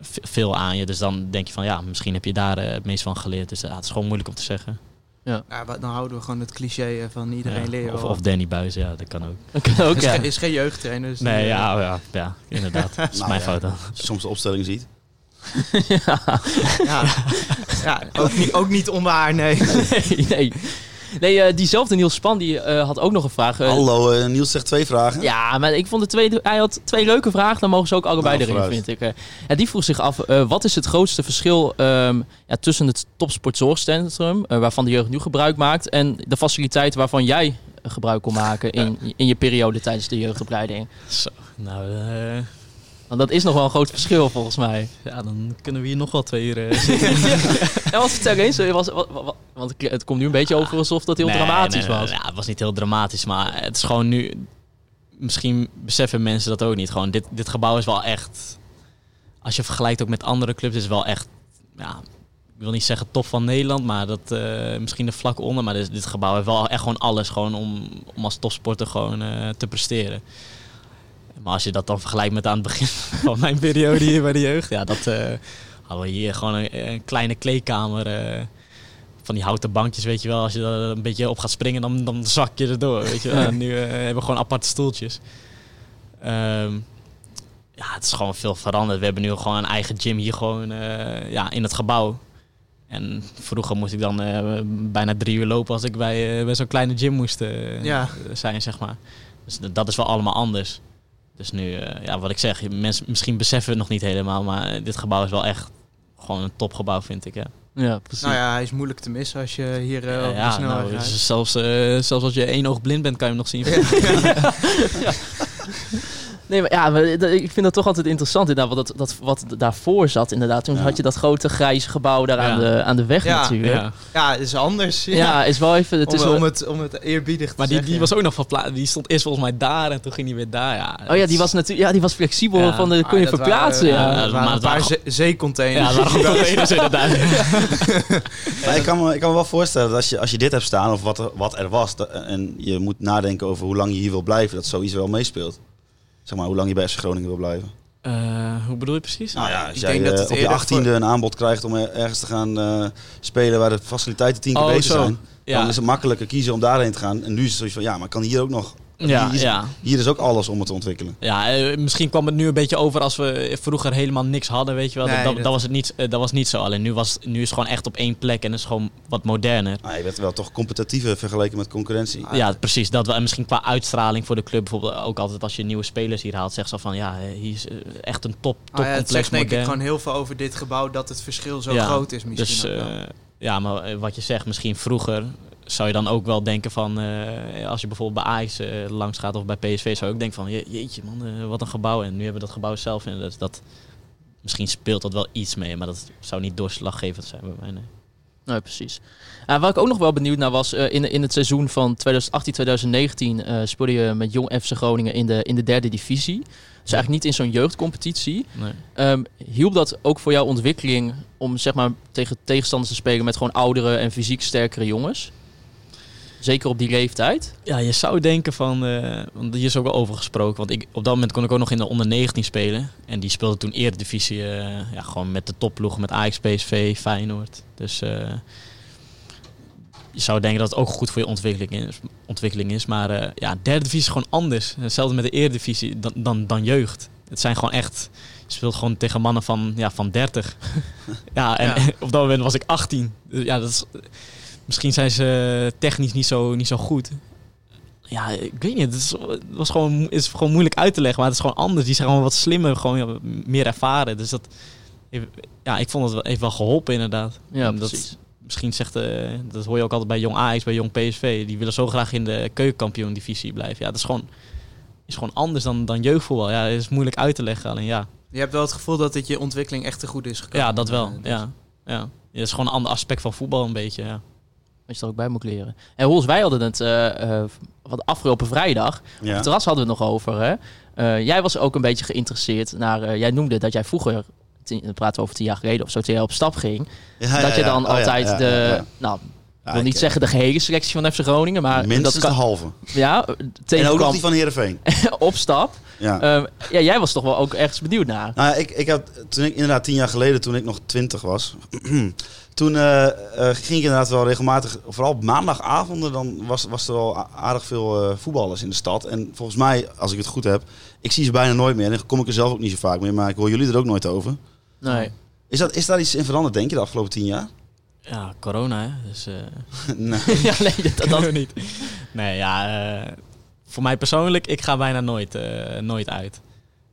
ve- veel aan je. Dus dan denk je van ja, misschien heb je daar eh, het meest van geleerd. Dus het is gewoon moeilijk om te zeggen. Ja, maar dan houden we gewoon het cliché eh, van iedereen Ja, leert of, of Danny Buis, ja, dat kan ook. Dat kan ook, is, ja. geen, is geen jeugdtrainer. Dus Nee, ja, oh ja, ja, inderdaad. <laughs> Dat is Nou mijn ja. fout dan. Als je soms de opstelling ziet. <laughs> ja, ja ook, niet, ook niet onwaar, nee. <laughs> nee, nee. Nee, eh, diezelfde Niels Span die, eh, had ook nog een vraag. Eh, Hallo, eh, Niels zegt twee vragen. Ja, maar ik vond de twee, hij had twee leuke vragen. Dan mogen ze ook allebei Nou, erin, vooruit. vind ik. Eh, ja, die vroeg zich af, eh, wat is het grootste verschil ehm, ja, tussen het topsportzorgcentrum, waarvan de jeugd nu gebruik maakt, en de faciliteiten waarvan jij gebruik kon maken in, in je periode tijdens de jeugdopleiding? Zo, nou, eh, Want dat is nog wel een groot verschil volgens mij. ja, dan kunnen we hier nog wel twee uur eh, <laughs> zitten. En wat vertel eens, eh, was, wat- want het komt nu een beetje over alsof dat heel Nee, dramatisch nee, nee, was. Ja, het was niet heel dramatisch, maar het is gewoon nu... Misschien beseffen mensen dat ook niet. Gewoon, dit, dit gebouw is wel echt... Als je vergelijkt ook met andere clubs, is het wel echt... Ja, ik wil niet zeggen top van Nederland, maar dat eh, misschien de vlak onder. Maar dit, dit gebouw heeft wel echt gewoon alles gewoon om, om als topsporter gewoon te presteren. Maar als je dat dan vergelijkt met aan het begin <laughs> van mijn periode hier bij de jeugd, ja, dat eh, hadden we hier gewoon een, een kleine kleedkamer. eh, van die houten bankjes, weet je wel. Als je er een beetje op gaat springen, dan, dan zak je erdoor, weet je wel. En nu eh, hebben we gewoon aparte stoeltjes. Ehm, ja, het is gewoon veel veranderd. We hebben nu gewoon een eigen gym hier gewoon ja, in het gebouw. En vroeger moest ik dan bijna drie uur lopen als ik bij, bij zo'n kleine gym moest Ja. zijn, zeg maar. Dus dat is wel allemaal anders. Dus nu, eh, ja, wat ik zeg, mensen misschien beseffen het nog niet helemaal, maar eh, dit gebouw is wel echt gewoon een topgebouw, vind ik. Ja. Ja, precies. Nou ja, hij is moeilijk te missen als je hier eh, Ja, over de ja, snelweg nou, rijdt. zelfs, eh, zelfs als je één oog blind bent, kan je hem nog zien. <laughs> <laughs> Nee, maar ja, maar dat- ik vind dat toch altijd interessant inderdaad, wat, dat, dat, wat daarvoor zat inderdaad. Toen Ja. had je dat grote grijze gebouw daar aan, Ja. de, aan de weg Ja, natuurlijk. Ja. Ja. Ja, het is anders. is wel even... Het om, is wel- om, het, om het eerbiedig te Maar die, zeggen. die was ook nog van plaats. Die stond eerst volgens mij daar en toen ging hij weer daar. Ja, oh ja, die was natuurlijk... Ja, die was flexibel Ja. van de Ah, kon je dat verplaatsen. waren, ja. Ja, dat maar een paar zeecontainers. Ja, het waren <laughs> gewoon containers inderdaad. Maar ik, kan me, ik kan me wel voorstellen dat als je, als je dit hebt staan, of wat er, wat er was, dat- en je moet nadenken over hoe lang je hier wil blijven, dat zoiets wel meespeelt. Zeg maar, hoe lang je bij FC Groningen wil blijven. Eh, hoe bedoel je precies? Nou ja, als ik jij denk dat eh, het op je achttiende een aanbod krijgt om er- ergens te gaan eh, spelen waar de faciliteiten tien keer Oh, beter zo. zijn, Ja. dan is het makkelijker kiezen om daarheen te gaan. En nu is het zoiets van, ja, maar kan hier ook nog... Ja, hier, is, ja. hier is ook alles om het te ontwikkelen. Ja, eh, misschien kwam het nu een beetje over als we vroeger helemaal niks hadden, weet je wel. Nee, dat, dat, was het niet, eh, dat was niet zo. Alleen nu, was, nu is het gewoon echt op één plek en is het gewoon wat moderner. Maar je bent wel toch competitiever vergeleken met concurrentie. Ja, precies. Dat en misschien qua uitstraling voor de club, bijvoorbeeld ook altijd als je nieuwe spelers hier haalt, zegt ze van ja, eh, hier is echt een top, Ah ja, het zegt denk ik gewoon heel veel over dit gebouw dat het verschil zo Ja, groot is misschien. Dus eh, ja, maar wat je zegt, misschien vroeger zou je dan ook wel denken van, eh, als je bijvoorbeeld bij Ajax eh, langs gaat of bij PSV, zou je ook denken van, je, jeetje man, eh, wat een gebouw. En nu hebben we dat gebouw zelf in. Dus dat, misschien speelt dat wel iets mee, maar dat zou niet doorslaggevend zijn bij mij. Nee. Nee, precies. Uh, waar ik ook nog wel benieuwd naar was, in, in het seizoen van 2018-2019 eh, speelde je met Jong FC Groningen in de, in de derde divisie. Dus eigenlijk niet in zo'n jeugdcompetitie. Nee. Ehm, hielp dat ook voor jouw ontwikkeling om zeg maar, tegen tegenstanders te spelen met gewoon oudere en fysiek sterkere jongens? Zeker op die leeftijd. Ja, je zou denken van, eh, want hier is ook wel over gesproken. Want ik, op dat moment kon ik ook nog in de onder 19 spelen. En die speelde toen Eredivisie, eh ja, gewoon met de topploegen, met Ajax, PSV, Feyenoord. Dus eh, je zou denken dat het ook goed voor je ontwikkeling is. Ontwikkeling is maar eh, ja, derde divisie is gewoon anders. Hetzelfde met de Eredivisie dan, dan, dan jeugd. Het zijn gewoon echt, je speelt gewoon tegen mannen van, ja, van 30. <laughs> ja, en Ja. <laughs> op dat moment was ik 18. Dus ja, dat is, misschien zijn ze technisch niet zo, niet zo goed. Ja, ik weet niet. Het, is, het was gewoon, het is gewoon moeilijk uit te leggen. Maar het is gewoon anders. Die zijn gewoon wat slimmer, gewoon ja, meer ervaren. Dus dat, ja, ik vond het wel, heeft wel geholpen inderdaad. Ja, dat, precies. misschien zegt, eh, dat hoor je ook altijd bij Jong Ajax, bij Jong PSV. Die willen zo graag in de keukenkampioen divisie blijven. Ja, dat is gewoon, is gewoon anders dan, dan jeugdvoetbal. Ja, het is moeilijk uit te leggen. Alleen ja, Je hebt wel het gevoel dat het je ontwikkeling echt te goed is gekomen. ja dat wel. Eh, dus- Ja, ja. Het is gewoon een ander aspect van voetbal een beetje, ja. Wat je er ook bij moet leren. En Hols, wij hadden het wat afgelopen vrijdag. Op Ja. het terras hadden we het nog over. Hè? Eh, jij was ook een beetje geïnteresseerd naar. jij noemde dat jij vroeger. tien- We praten over tien jaar geleden of zo, toen jij op stap ging. Ja, dat ja, je dan Oh, altijd de. Nou, ik wil niet zeggen de gehele selectie van FC Groningen, maar Minstens dat de halve. Ja, En ook nog die van Heerenveen. <laughs> op stap. Ja. Ehm, ja, jij was toch wel ook ergens benieuwd naar. Nou, ja, ik, ik heb, toen ik inderdaad tien jaar geleden, toen ik nog twintig was, <clears throat> toen eh, eh, ging ik inderdaad wel regelmatig, vooral op maandagavonden, dan was, was er wel aardig veel eh, voetballers in de stad. En volgens mij, als ik het goed heb, ik zie ze bijna nooit meer. En dan kom ik er zelf ook niet zo vaak meer, maar ik hoor jullie er ook nooit over. Nee. Is, dat, is daar iets in veranderd, denk je, de afgelopen tien jaar? Ja, corona hè. Dus, eh, <laughs> <laughs> Nee. ja, nee, dat, dat, dat niet. Nee, ja. eh, voor mij persoonlijk, ik ga bijna nooit, eh, nooit uit.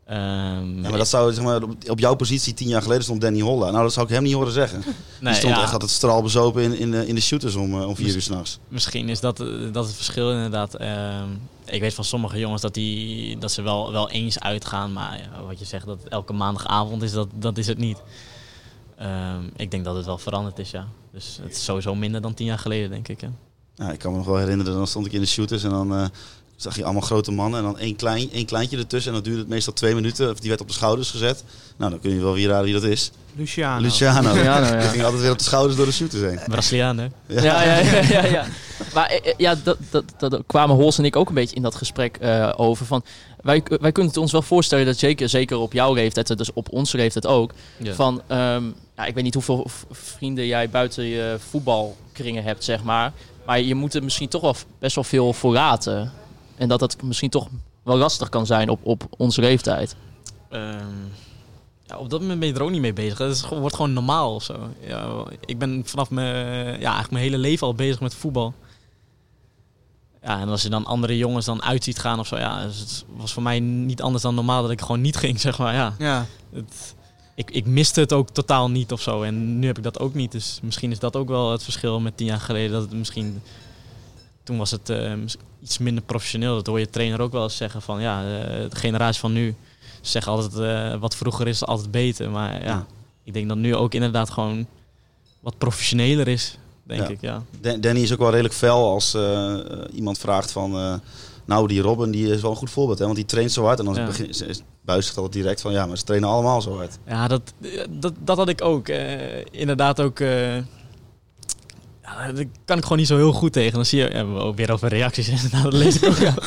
Ehm, Ja, maar dat zou, zeg maar, op, jouw positie tien jaar geleden stond Danny Holla. Nou, dat zou ik hem niet horen zeggen. <laughs> nee, Die stond ja, echt altijd straalbezopen in, in, de, in de shooters om, eh, om vier uur s'nachts. Misschien is dat, eh, dat het verschil inderdaad. Ehm, ik weet van sommige jongens dat, die, dat ze wel, wel eens uitgaan. Maar ja, wat je zegt, dat elke maandagavond is, dat, dat is het niet. Ehm, ik denk dat het wel veranderd is, ja. Dus het is sowieso minder dan tien jaar geleden, denk ik. Ja, ik kan me nog wel herinneren, dan stond ik in de shooters en dan eh, zag je allemaal grote mannen. En dan één, klein, één kleintje ertussen en dan duurde het meestal twee minuten. Of die werd op de schouders gezet. Nou, dan kun je wel weer raden wie dat is. Luciano. Luciano. Luciano, ja. Die ging altijd weer op de schouders door de shooters heen. Braziliaan, hè? Ja, ja, ja, ja, ja. Maar eh, eh, ja, dat, dat, dat, daar kwamen Hols en ik ook een beetje in dat gesprek eh, over. Van, wij, wij kunnen het ons wel voorstellen dat zeker, zeker op jouw leeftijd, dus op onze leeftijd ook. Ja. Van, ehm, ja, ik weet niet hoeveel vrienden jij buiten je voetbalkringen hebt, zeg maar. Maar je moet er misschien toch wel best wel veel voor laten. En dat dat misschien toch wel lastig kan zijn op, op onze leeftijd. Ehm, ja, op dat moment ben je er ook niet mee bezig. Is, gewoon- wordt gewoon normaal of zo. Ja, ik ben vanaf mijn, ja, eigenlijk mijn hele leven al bezig met voetbal. Ja, en als je dan andere jongens dan uit ziet gaan of zo, ja, dus het was voor mij niet anders dan normaal dat ik gewoon niet ging, <laughs> zeg maar. Ja, Ja. het, ik, ik miste het ook totaal niet of zo. En nu heb ik dat ook niet. Dus misschien is dat ook wel het verschil met tien jaar geleden. Dat het misschien. Toen was het mis- iets minder professioneel. Dat hoor je trainer ook wel eens zeggen van ja, eh, de generatie van nu ze zeggen altijd eh, wat vroeger is altijd beter. Maar ja, Ja. ik denk dat nu ook inderdaad gewoon wat professioneler is, denk Ja. ik. Ja. Dan- Danny is ook wel redelijk fel als eh, iemand vraagt van... nou, die Robin die is wel een goed voorbeeld, hè, want die traint zo hard. En dan Ja. begint ze- buist altijd direct van... Ja, maar ze trainen allemaal zo hard. Ja, dat, dat, dat had ik ook. inderdaad ook. Ja, daar kan ik gewoon niet zo heel goed tegen. Dan zie je ja, we ook weer over reacties. inderdaad, dat lees ik ook. ja. <laughs>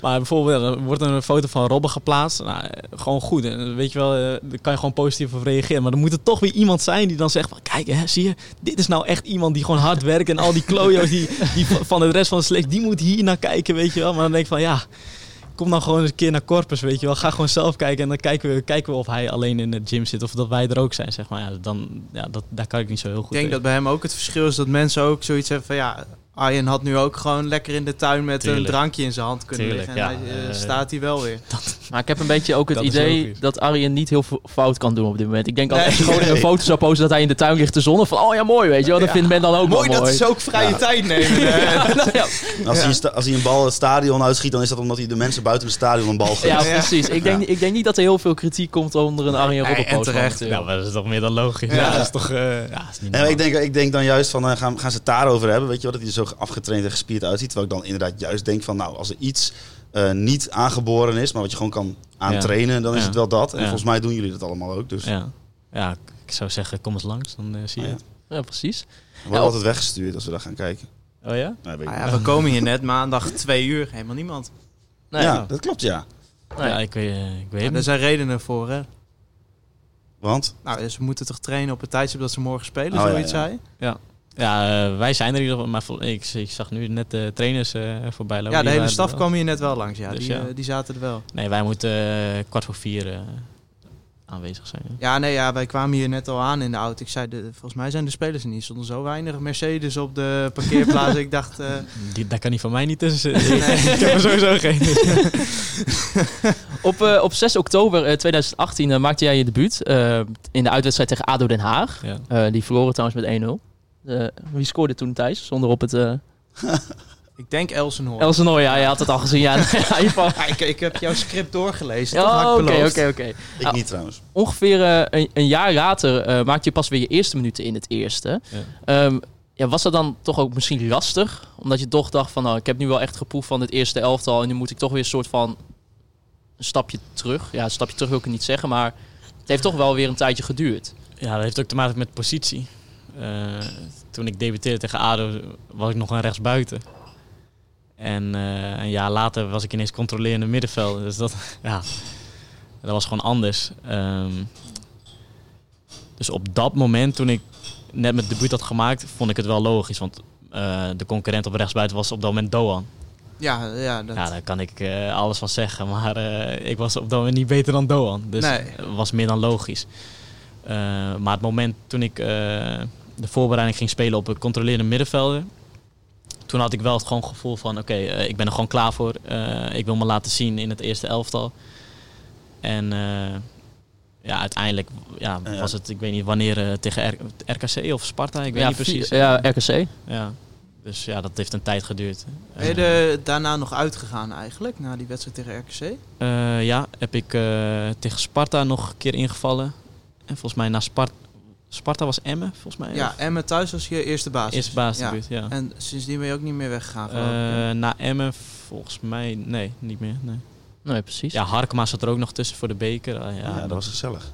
Maar bijvoorbeeld, er wordt een foto van Robben geplaatst. Nou, gewoon goed. En weet je wel, eh, daar kan je gewoon positief op reageren. Maar er moet er toch weer iemand zijn die dan zegt van... Kijk, hè, zie je, dit is nou echt iemand die gewoon hard werkt. En al die klojo's die, die van <laughs> van de rest van de selectie, die moet hier naar kijken, weet je wel. Maar dan denk ik van, ja, kom dan gewoon eens een keer naar Corpus, weet je wel. Ga gewoon zelf kijken en dan kijken we, kijken we of hij alleen in de gym zit of dat wij er ook zijn, zeg maar. Ja, dan, ja, dat, daar kan ik niet zo heel goed Ik denk dat bij hem ook het verschil is dat mensen ook zoiets hebben van ja, Arjen had nu ook gewoon lekker in de tuin met een drankje in zijn hand kunnen Tuurlijk, liggen. En ja. hij, eh, Eh, staat hij wel weer. Maar ik heb een beetje ook het <laughs> Dat idee dat Arjen niet heel veel fout kan doen op dit moment. Ik denk als Nee. hij gewoon een foto zou posten dat hij in de tuin ligt te zonnen. Van, oh ja, mooi, weet je wel. Dat Ja. vindt men dan ook Mooi wel dat mooi. ze ook vrije tijd <laughs> nemen. eh. Nou <laughs> ja, Als, hij als hij een bal het stadion uitschiet, dan is dat omdat hij de mensen buiten het stadion een bal geeft. ja, precies. Ik denk, ik denk niet dat er heel veel kritiek komt onder een Arjen Robben en post. terecht. Ja, maar dat is toch meer dan logisch. Ja. Ja, dat is toch... eh, ja, is niet En ik denk, ik denk dan juist van, eh, gaan, gaan ze het daarover hebben, weet je wel, dat hij er zo afgetraind en gespierd uitziet. Terwijl ik dan inderdaad juist denk van, nou, als er iets eh, niet aangeboren is, maar wat je gewoon kan aantrainen, dan is Ja. het wel dat. En Ja. volgens mij doen jullie dat allemaal ook. Dus Ja. ja, ik zou zeggen, kom eens langs, dan eh, zie je Ah, het. Ja, precies. we worden Ja, altijd weggestuurd als we daar gaan kijken. Oh ja? Nee, weet ik Nou ja, we komen hier net maandag twee uur, helemaal niemand. Nee, ja, dat klopt ja. nee. Ja, ik weet, eh, ik weet Ja, het er zijn redenen voor, hè. Want? Nou, ze moeten toch trainen op het tijdstip dat ze morgen spelen, Oh, ja, zoiets ja. zei. Ja, eh, wij zijn er in ieder geval, maar ik, ik zag nu net de trainers eh voorbij lopen. Ja, de hele staf kwam hier net wel langs, ja. Dus die, ja. eh, die zaten er wel. Nee, wij moeten eh, kwart voor vier eh, aanwezig zijn. ja. Ja, nee, ja, wij kwamen hier net al aan in de auto. Ik zei, de, volgens mij zijn de spelers er niet. Er stonden zo weinig Mercedes op de parkeerplaats. <laughs> ik dacht, eh, Die, daar kan die van mij niet tussen zitten. <laughs> ik heb er sowieso geen. <laughs> Op, eh, op 6 oktober eh, 2018 eh, maakte jij je debuut eh, in de uitwedstrijd tegen ADO Den Haag. Ja. Eh, die verloren trouwens met 1-0. Eh, wie scoorde toen Thijs? Zonder op het... eh <laughs> ik denk Elsenhoorn. Elsenor, ja, je had het al gezien. Ja. <laughs> Ja, ik, ik heb jouw script doorgelezen. oké, oké, oké. Ik Ah. niet trouwens. Ongeveer eh, een, een jaar later eh, maakte je pas weer je eerste minuten in het eerste. Ja. Ehm, ja, was dat dan toch ook misschien lastig? Omdat je toch dacht van, nou, ik heb nu wel echt geproefd van het eerste elftal... en nu moet ik toch weer een soort van een stapje terug. Ja, een stapje terug wil ik niet zeggen, maar het heeft toch wel weer een tijdje geduurd. Ja, dat heeft ook te maken met positie. Eh, toen ik debuteerde tegen ADO was ik nog een rechtsbuiten. En eh, een jaar later was ik ineens controlerende middenveld. Dus dat, <laughs> ja, dat was gewoon anders. Ehm, dus op dat moment, toen ik net mijn debuut had gemaakt, vond ik het wel logisch. Want eh, de concurrent op rechtsbuiten was op dat moment Doan. Ja, ja, dat, Ja, daar kan ik alles van zeggen. Maar ik was op dat moment niet beter dan Doan. Dus Nee. het was meer dan logisch. Maar het moment toen ik de voorbereiding ging spelen op een controlerende middenvelder. Toen had ik wel het gewoon gevoel van, oké, eh, ik ben er gewoon klaar voor. Eh, ik wil me laten zien in het eerste elftal. En eh, ja, uiteindelijk ja, was het, ik weet niet wanneer, tegen R- RKC of Sparta, ik weet ja, niet precies. Ja, RKC. Ja. Dus ja, dat heeft een tijd geduurd. Ben je Eh, er daarna nog uitgegaan eigenlijk, na die wedstrijd tegen RKC? Eh, ja, heb ik eh, tegen Sparta nog een keer ingevallen. En volgens mij na Sparta... Sparta was Emmen, volgens mij. Ja, of? Emmen thuis was je eerste basis. Eerste basisdebuut, ja. En sindsdien ben je ook niet meer weggegaan. Eh, na Emmen volgens mij... Nee, niet meer. Nee. Nee, precies. Ja, Harkema zat er ook nog tussen voor de beker. Ah, ja, Ja, dat was gezellig.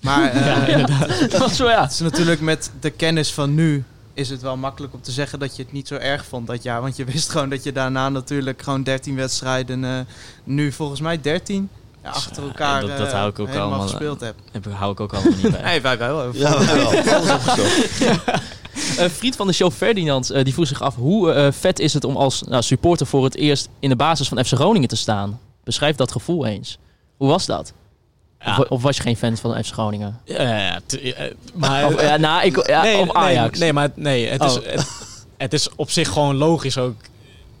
Maar <laughs> eh, Ja, inderdaad. <laughs> dat was zo, ja. het is natuurlijk met de kennis van nu is het wel makkelijk om te zeggen dat je het niet zo erg vond dat jaar. Want je wist gewoon dat je daarna natuurlijk gewoon 13 wedstrijden, eh, nu volgens mij 13, ja, achter Ja, elkaar dat- dat eh, hou ik ook helemaal allemaal, gespeeld. Heb ik, hou ik ook allemaal niet bij. <laughs> Nee, wij wel. Ja, wel. <laughs> Alles. <laughs> Een vriend van de show, Ferdinand, eh, die vroeg zich af... hoe eh, vet is het om als nou, supporter voor het eerst in de basis van FC Groningen te staan? Beschrijf dat gevoel eens. Hoe was dat? Ja. Of, of was je geen fan van FC Groningen? Ja, eh, maar... Of, ja, nou, ik, ja, nee, of Ajax? Nee, nee, maar nee, het, is, Oh. het, het is op zich gewoon logisch ook.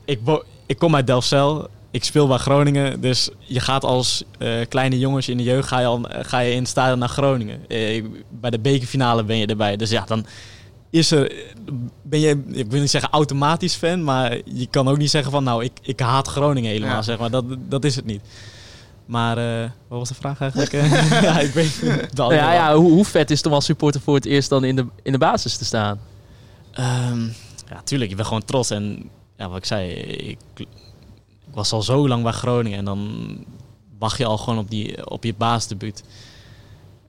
Ik, ik kom uit Delfzijl. Ik speel bij Groningen. Dus je gaat als eh, kleine jongens in de jeugd ga je, al, ga je in het stadion naar Groningen. Eh, bij de bekerfinale ben je erbij. Dus ja, dan is er... Ben je, ik wil niet zeggen automatisch fan. Maar je kan ook niet zeggen van... Nou, ik, ik haat Groningen helemaal, Ja. zeg maar. Dat, dat is het niet. Maar eh, wat was de vraag eigenlijk? <laughs> <laughs> ja, ik weet het. Nou ja, ja, hoe, hoe vet is het om als supporter voor het eerst dan in de, in de basis te staan? Ehm, ja, tuurlijk. Ik ben gewoon trots. En ja, wat ik zei, ik, ik was al zo lang bij Groningen. En dan wacht je al gewoon op, die, op je baasdebuut.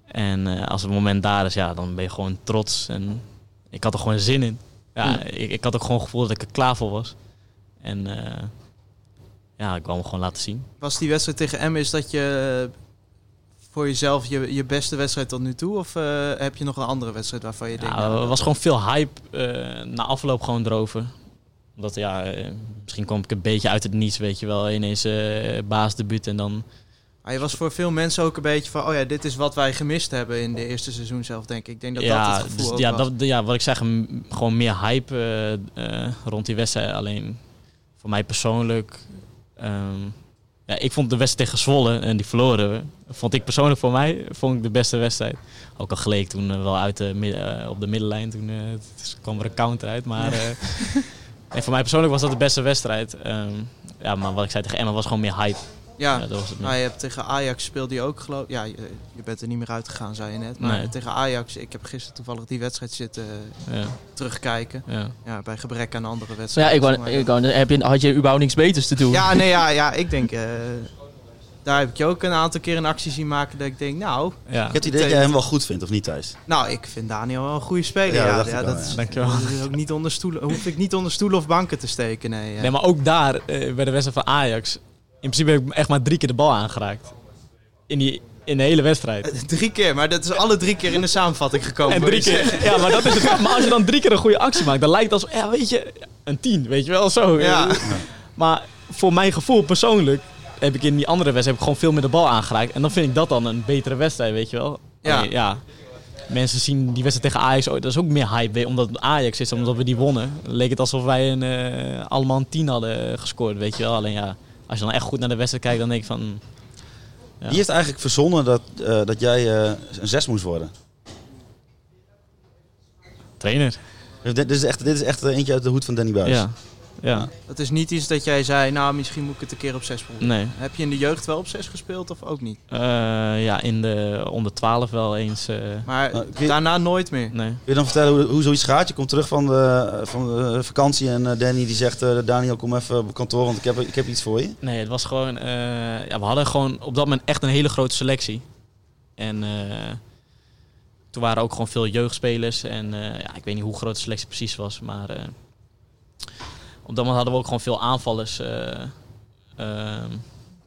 En eh, als het moment daar is, ja, dan ben je gewoon trots. En ik had er gewoon zin in. Ja, Mm. ik, ik had ook gewoon het gevoel dat ik er klaar voor was. En eh, ja, ik wou me gewoon laten zien. Was die wedstrijd tegen is dat je eh, voor jezelf je, je beste wedstrijd tot nu toe? Of heb je nog een andere wedstrijd waarvan je denkt... Ja, nou, er was gewoon veel hype na afloop gewoon erover. Omdat ja, eh, misschien kwam ik een beetje uit het niets, weet je wel. Ineens eh baasdebuut en dan... Maar je was voor veel mensen ook een beetje van... Oh ja, dit is wat wij gemist hebben in de eerste seizoen zelf, denk ik. Ik denk dat dat het gevoel dus, ja, was. dat, ja, wat ik zeg, gewoon meer hype eh, rond die wedstrijd. Alleen voor mij persoonlijk... ehm, ja, ik vond de wedstrijd tegen Zwolle en die verloren. Vond ik persoonlijk voor mij vond ik de beste wedstrijd. Ook al geleek toen wel uit de, op de middenlijn. Toen kwam er een counter uit. Maar <laughs> nee, voor mij persoonlijk was dat de beste wedstrijd. Ehm, ja, maar wat ik zei tegen Emma was gewoon meer hype. Ja, Ja, dat was het meer. nou, je hebt tegen Ajax speelde je ook geloof Ja, je, je bent er niet meer uitgegaan, zei je net. Maar Nee. tegen Ajax, ik heb gisteren toevallig die wedstrijd zitten Ja, terugkijken. ja. Ja, bij gebrek aan andere Ja, wedstrijden. ik wou, ik wou, heb je, had je überhaupt niks beters te doen? Ja, nee, ja, ja, ik denk... eh, daar heb ik je ook een aantal keer een actie zien maken dat ik denk, nou... ja. Ik heb het idee dat jij hem wel goed vindt, of niet Thijs? Nou, ik vind Daniel wel een goede speler. Ja, Ja, dat ja, is. Dankjewel. dat is ook niet onder stoelen, hoef ik niet onder stoelen of banken te steken. Nee, ja. Nee, maar ook daar, eh, bij de wedstrijd van Ajax, in principe heb ik echt maar drie keer de bal aangeraakt. In, die, in de hele wedstrijd. Drie keer, maar dat is alle drie keer in de samenvatting gekomen. En drie keer, ja, maar dat is het. Maar als je dan drie keer een goede actie maakt, dan lijkt het als, ja, weet je, een tien, weet je wel, zo. Ja. Maar voor mijn gevoel persoonlijk heb ik in die andere wedstrijd heb ik gewoon veel meer de bal aangeraakt. En dan vind ik dat dan een betere wedstrijd, weet je wel. Ja. Ja. Mensen zien die wedstrijd tegen Ajax, oh, dat is ook meer hype, omdat het Ajax is, omdat we die wonnen. Leek het alsof wij een, eh, allemaal een tien hadden gescoord, weet je wel. Alleen ja, als je dan echt goed naar de wedstrijd kijkt, dan denk ik van... Ja. Wie heeft eigenlijk verzonnen dat, eh, dat jij eh, een zes moest worden? Trainer. Dit, dit is echt, dit is echt eentje uit de hoed van Danny Buis. Ja. Ja. Dat is niet iets dat jij zei, nou misschien moet ik het een keer op zes proberen. Nee. Heb je in de jeugd wel op zes gespeeld of ook niet? Eh, ja, in de onder 12 wel eens. eh, Maar je- daarna nooit meer. nee. Kun je dan vertellen hoe, hoe zoiets gaat? Je komt terug van de, van de vakantie en eh, Danny die zegt... eh, Daniel, kom even op kantoor, want ik heb, ik heb iets voor je. Nee, het was gewoon. eh, ja, we hadden gewoon op dat moment echt een hele grote selectie. En eh, toen waren ook gewoon veel jeugdspelers. En eh, ja, ik weet niet hoe groot de selectie precies was. Maar eh, op dat moment hadden we ook gewoon veel aanvallers eh, ehm,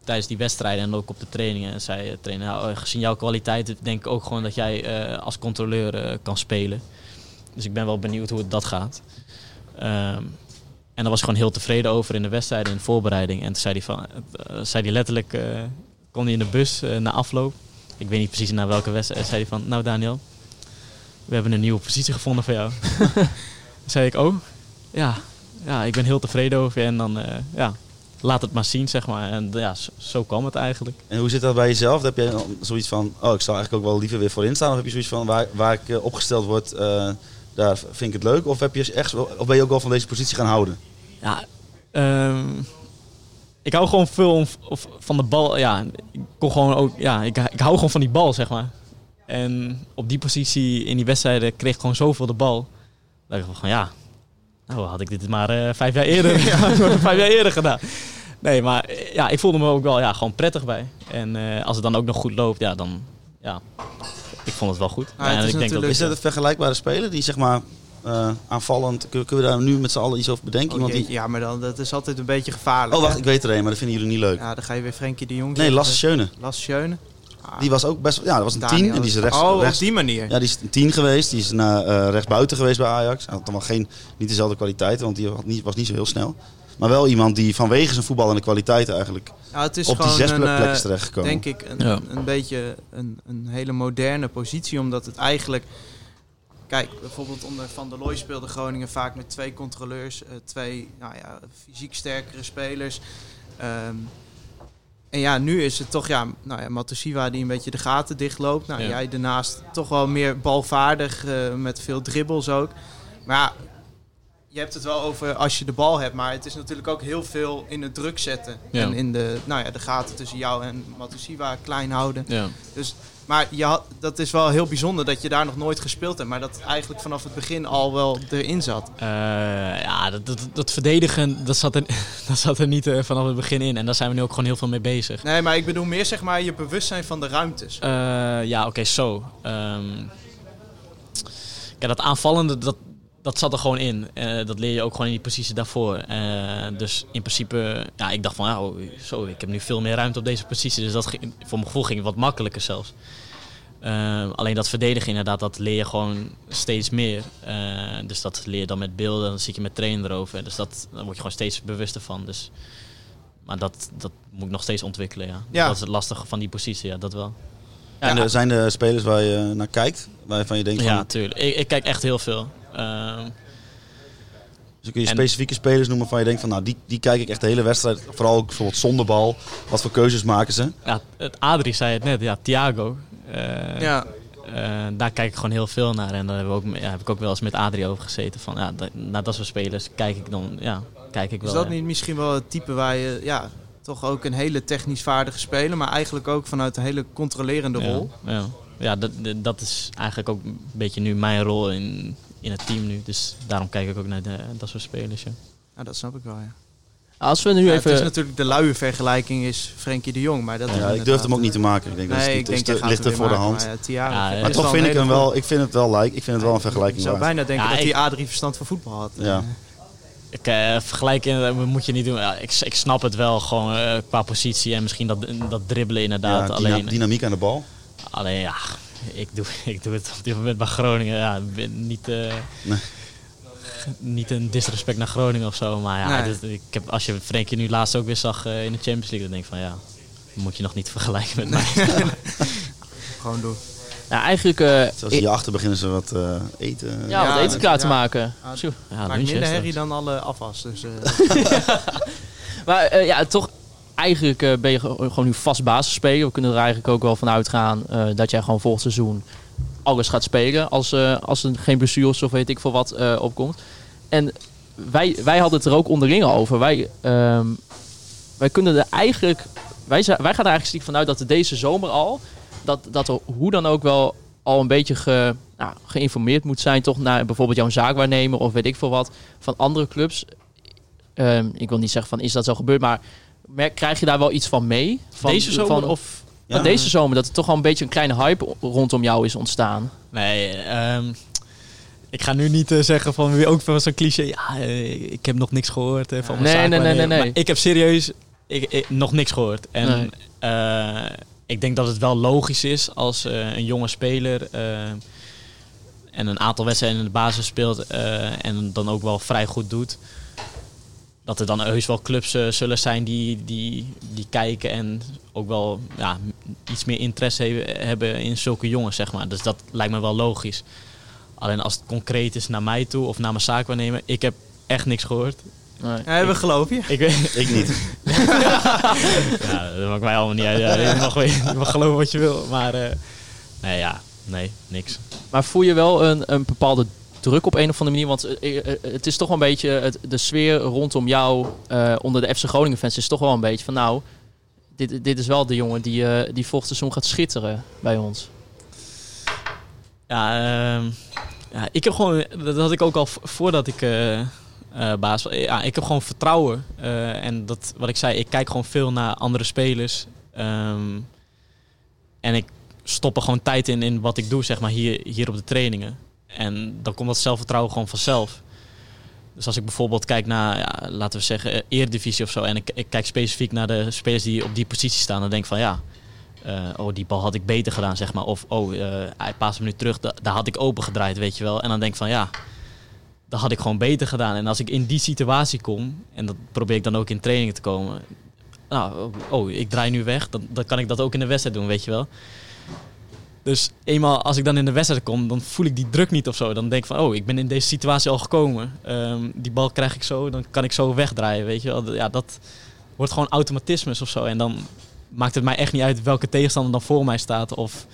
tijdens die wedstrijden en ook op de trainingen. En zei de trainer, eh, gezien jouw kwaliteit denk ik ook gewoon dat jij eh, als controleur eh, kan spelen. Dus ik ben wel benieuwd hoe het dat gaat. Ehm, en daar was ik gewoon heel tevreden over in de wedstrijden, in de voorbereiding. En toen zei hij, van, eh, zei hij letterlijk, eh kon hij in de bus eh, na afloop. Ik weet niet precies naar welke wedstrijd. Zei hij van, nou Daniel, we hebben een nieuwe positie gevonden voor jou. <laughs> Zei ik, oh, ja, ja, ik ben heel tevreden over je. En dan, eh, ja, laat het maar zien, zeg maar. En ja, zo, zo kwam het eigenlijk. En hoe zit dat bij jezelf? Heb dan zoiets van, oh, ik zou eigenlijk ook wel liever weer voorin staan? Of heb je zoiets van, waar, waar ik eh, opgesteld word, eh, daar vind ik het leuk? Of, heb je echt, of ben je ook wel van deze positie gaan houden? Ja, ehm, ik hou gewoon veel of, of van de bal. Ja, ik kon gewoon ook, ja, ik, ik hou gewoon van die bal, zeg maar. En op die positie in die wedstrijden kreeg ik gewoon zoveel de bal. Dat ik van ja, nou had ik dit maar eh, vijf jaar eerder, <laughs> vijf jaar eerder gedaan. Nee, maar eh, ja, ik voelde me ook wel ja, gewoon prettig bij. En eh, als het dan ook nog goed loopt, ja, dan ja, ik vond het wel goed. Ah, het en is ik denk dat Is dat een vergelijkbare speler die zeg maar eh, aanvallend, kun- kunnen we daar nu met z'n allen iets over bedenken? Oh, die... Ja, maar dan, dat is altijd een beetje gevaarlijk. Oh wacht, hè? ik weet er een, maar dat vinden jullie niet leuk. Ja, dan ga je weer Frenkie de Jong Nee. Lasse Schöne. Lasse Schöne. Ah, Die was ook best, ja, dat was een Daniel. tien en die is rechts, Oh, rechts op die manier. Ja, die is een tien geweest. Die is naar eh rechtsbuiten geweest bij Ajax. Hij had dan wel geen, niet dezelfde kwaliteiten, want die had niet, was niet zo heel snel. Maar wel iemand die vanwege zijn voetballende kwaliteiten eigenlijk Ja, het is op die gewoon zes een, plek- eh, plekjes terechtgekomen. denk ik een, Ja. een beetje een, een hele moderne positie. Omdat het eigenlijk... Kijk, bijvoorbeeld onder Van der Looy speelde Groningen vaak met twee controleurs. eh, twee nou ja, fysiek sterkere spelers. Ehm, en ja, nu is het toch ja, nou ja, Matosiwa die een beetje de gaten dichtloopt. Nou, Ja. jij daarnaast toch wel meer balvaardig eh, met veel dribbles ook. Maar ja, je hebt het wel over als je de bal hebt, maar het is natuurlijk ook heel veel in het druk zetten. Ja. En in de, nou ja, de gaten tussen jou en Matosiwa klein houden. Ja. Dus, maar je had, dat is wel heel bijzonder dat je daar nog nooit gespeeld hebt. Maar dat eigenlijk vanaf het begin al wel erin zat. Eh, ja, dat, dat, dat verdedigen, dat zat er, <laughs> dat zat er niet eh, vanaf het begin in. En daar zijn we nu ook gewoon heel veel mee bezig. Nee, maar ik bedoel meer zeg maar je bewustzijn van de ruimtes. Eh, ja, oké, zo. Ehm ja, dat aanvallende, dat, dat zat er gewoon in. Eh, dat leer je ook gewoon in die positie daarvoor. Eh, dus in principe, ja, ik dacht van, ja, oh, zo, ik heb nu veel meer ruimte op deze positie. Dus dat ging, voor mijn gevoel ging het wat makkelijker zelfs. Eh, alleen dat verdedigen inderdaad, dat leer je gewoon steeds meer. Eh, dus dat leer je dan met beelden, dan zit je met trainer erover. Dus dat, daar word je gewoon steeds bewuster van. Dus, maar dat, dat moet ik nog steeds ontwikkelen, ja. Ja. Dat is het lastige van die positie, ja, dat wel. Ja, en er zijn er spelers waar je naar kijkt, waarvan je denkt van, Ja, tuurlijk. Ik, ik kijk echt heel veel. Ehm, dus kun je en- specifieke spelers noemen waarvan je denkt van, nou die, die kijk ik echt de hele wedstrijd, vooral ook bijvoorbeeld zonder bal. Wat voor keuzes maken ze? ja, het Adrie zei het net, ja, Thiago. Eh, ja. eh, daar kijk ik gewoon heel veel naar. En daar hebben we ook, ja, heb ik ook wel eens met Adrie over gezeten. Van, ja, dat, naar dat soort spelers kijk ik dan, ja, kijk ik wel. Is dat ja. niet misschien wel het type waar je ja, toch ook een hele technisch vaardige speler, maar eigenlijk ook vanuit een hele controlerende rol? Ja, ja. ja dat, dat- dat is eigenlijk ook een beetje nu mijn rol in, in het team nu. Dus daarom kijk ik ook naar de, dat soort spelers. Ja. Ja, dat snap ik wel, ja. Als we nu Ja, even... Het is natuurlijk de luie vergelijking is Frenkie de Jong, maar dat is Ja, ik durf hem ook niet te maken. Ik denk dat Nee, is, ik denk ligt er voor de hand. Maar, ja, Maar toch vind ik hem wel, ik vind het wel like, ik vind het wel een vergelijking Ik zou waard. bijna denken Ja, dat hij Adrie verstand van voetbal had. Ja. Ik eh vergelijken eh, moet je niet doen. Ja, ik, ik snap het wel gewoon eh, qua positie en misschien dat, dat dribbelen inderdaad. Ja, dyna- alleen, dynamiek aan de bal. alleen ja, ik doe, <laughs> ik doe het op dit moment bij Groningen. Ja, niet, eh, Nee. niet een disrespect naar Groningen of zo. Maar ja, Nee. dit- ik heb, als je Frenkie nu laatst ook weer zag eh, in de Champions League, dan denk ik van ja, moet je nog niet vergelijken met mij. <laughs> Gewoon doen. Nou, eigenlijk... Zoals hierachter beginnen ze wat eh, eten. ja, Ja, wat eten klaar te ja. maken. Ja, Maakt minder herrie dan alle afwas. Dus, eh, <laughs> Maar ja, toch eigenlijk eh, ben je ge- gewoon nu vast basisspeler. We kunnen er eigenlijk ook wel van uitgaan eh, dat jij gewoon volgend seizoen alles gaat spelen. Als, eh, als er geen blessures of weet ik veel wat opkomt. En wij, wij hadden het er ook onderling over. Wij, ehm, wij kunnen er eigenlijk... Wij, wij gaan er eigenlijk stiekem vanuit dat deze zomer al... Dat, dat er hoe dan ook wel al een beetje ge, nou, geïnformeerd moet zijn. Toch naar bijvoorbeeld jouw zaakwaarnemer of weet ik veel wat. Van andere clubs. Ehm, ik wil niet zeggen van is dat zo gebeurd, maar merk, krijg je daar wel iets van mee? Van, Deze zomer van, of... Ja. deze zomer, dat er toch al een beetje een kleine hype rondom jou is ontstaan. Nee, ehm, ik ga nu niet eh, zeggen van weer ook van zo'n cliché. Ja, eh, ik heb nog niks gehoord eh, van mijn Nee, nee, nee, nee, nee. Maar ik heb serieus ik, ik- nog niks gehoord. En Nee. ik denk dat het wel logisch is als een jonge speler en een aantal wedstrijden in de basis speelt en dan ook wel vrij goed doet. Dat er dan heus wel clubs eh, zullen zijn die, die, die kijken en ook wel ja, iets meer interesse he- hebben in zulke jongens, zeg maar. Dus dat lijkt me wel logisch. Alleen als het concreet is naar mij toe of naar mijn zaakwaarnemer, ik heb echt niks gehoord. Nee. Ja, we geloven je. Ik, weet- <laughs> Ik niet. <laughs> ja, dat maakt mij allemaal niet uit. Ja, je, mag, wel- je mag geloven wat je wil, maar eh, nee, ja, nee, niks. Maar voel je wel een, een bepaalde druk op een of andere manier? Want eh, eh, eh, het is toch wel een beetje, de sfeer rondom jou onder de FC Groningen fans is toch wel een beetje van nou, dit, dit is wel de jongen die, die volgend seizoen gaat schitteren bij ons. Ja, ehm, ja, ik heb gewoon, dat had ik ook al voordat ik baas was. Ja, ik heb gewoon vertrouwen. En dat, wat ik zei, ik kijk gewoon veel naar andere spelers. Ehm, en ik stop er gewoon tijd in, in wat ik doe, zeg maar, hier, hier op de trainingen. En dan komt dat zelfvertrouwen gewoon vanzelf. Dus als ik bijvoorbeeld kijk naar, ja, laten we zeggen, eh, Eredivisie of zo. En ik, kijk specifiek naar de spelers die op die positie staan. Dan denk ik van ja, eh, oh, die bal had ik beter gedaan, zeg maar. Of, oh, eh, hij paast hem nu terug, da- daar had ik open gedraaid, weet je wel. En dan denk ik van, ja, dat had ik gewoon beter gedaan. En als ik in die situatie kom, en dat probeer ik dan ook in trainingen te komen. Nou, oh, ik draai nu weg, dan, dan kan ik dat ook in de wedstrijd doen, weet je wel. Dus eenmaal als ik dan in de wedstrijd kom, dan voel ik die druk niet of zo. Dan denk ik van, oh, ik ben in deze situatie al gekomen. Ehm, die bal krijg ik zo, dan kan ik zo wegdraaien, weet je wel. Ja, dat wordt gewoon automatismes of zo. En dan maakt het mij echt niet uit welke tegenstander dan voor mij staat of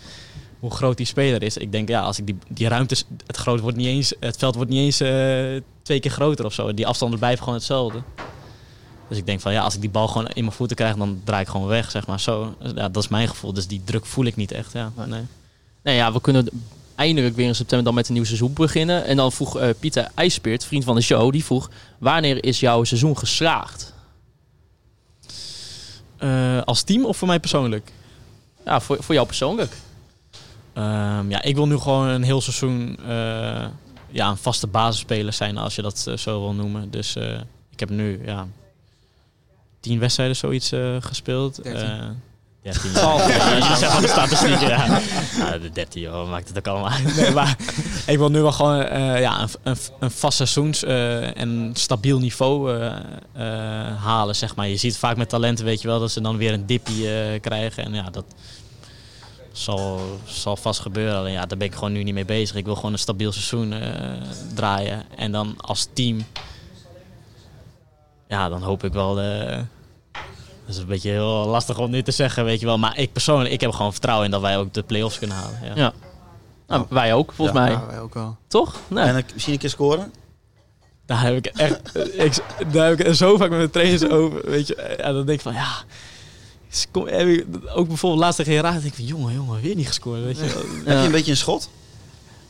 hoe groot die speler is. Ik denk, ja, als ik die, die ruimte, het, groot wordt niet eens, het veld wordt niet eens eh, twee keer groter of zo. Die afstanden blijven gewoon hetzelfde. Dus ik denk van, ja, als ik die bal gewoon in mijn voeten krijg, dan draai ik gewoon weg, zeg maar. Zo, ja, dat is mijn gevoel. Dus die druk voel ik niet echt, ja. Nee. Nee, ja, we kunnen eindelijk weer in september dan met een nieuw seizoen beginnen. En dan vroeg eh, Pieter IJspeert, vriend van de show, die vroeg... Wanneer is jouw seizoen geslaagd? Eh, als team of voor mij persoonlijk? Ja, voor, voor jou persoonlijk. Ehm, ja, ik wil nu gewoon een heel seizoen eh, ja, een vaste basisspeler zijn, als je dat zo wil noemen. Dus eh, ik heb nu ja, tien wedstrijden zoiets eh, gespeeld. Eh, 13. Ja, ja, je zegt van de statistieken. Ja. Ja, de 13, joh, maakt het ook allemaal uit. Nee, maar ik wil nu wel gewoon eh, ja, een, een, een vast seizoens eh, en een stabiel niveau eh, eh, halen, zeg maar. Je ziet vaak met talenten, weet je wel, dat ze dan weer een dippie eh, krijgen. En ja, dat zal, zal vast gebeuren. Alleen ja, daar ben ik gewoon nu niet mee bezig. Ik wil gewoon een stabiel seizoen eh, draaien. En dan als team, ja, dan hoop ik wel... eh, dat is een beetje heel lastig om nu te zeggen, weet je wel. Maar ik persoonlijk, ik heb gewoon vertrouwen in dat wij ook de play-offs kunnen halen. Ja. Ja. Nou, wij ook, volgens Ja. mij. Ja, wij ook wel. Toch? Nee. En ik- misschien een keer scoren? Daar heb ik echt, ik, daar heb ik zo vaak met mijn trainers over, weet je. En dan denk ik van, ja... is- Kom, heb ik, ook bijvoorbeeld laatst tegen Raad, denk ik van, jongen, jongen, weer niet gescoord, weet je. Heb je een beetje een schot?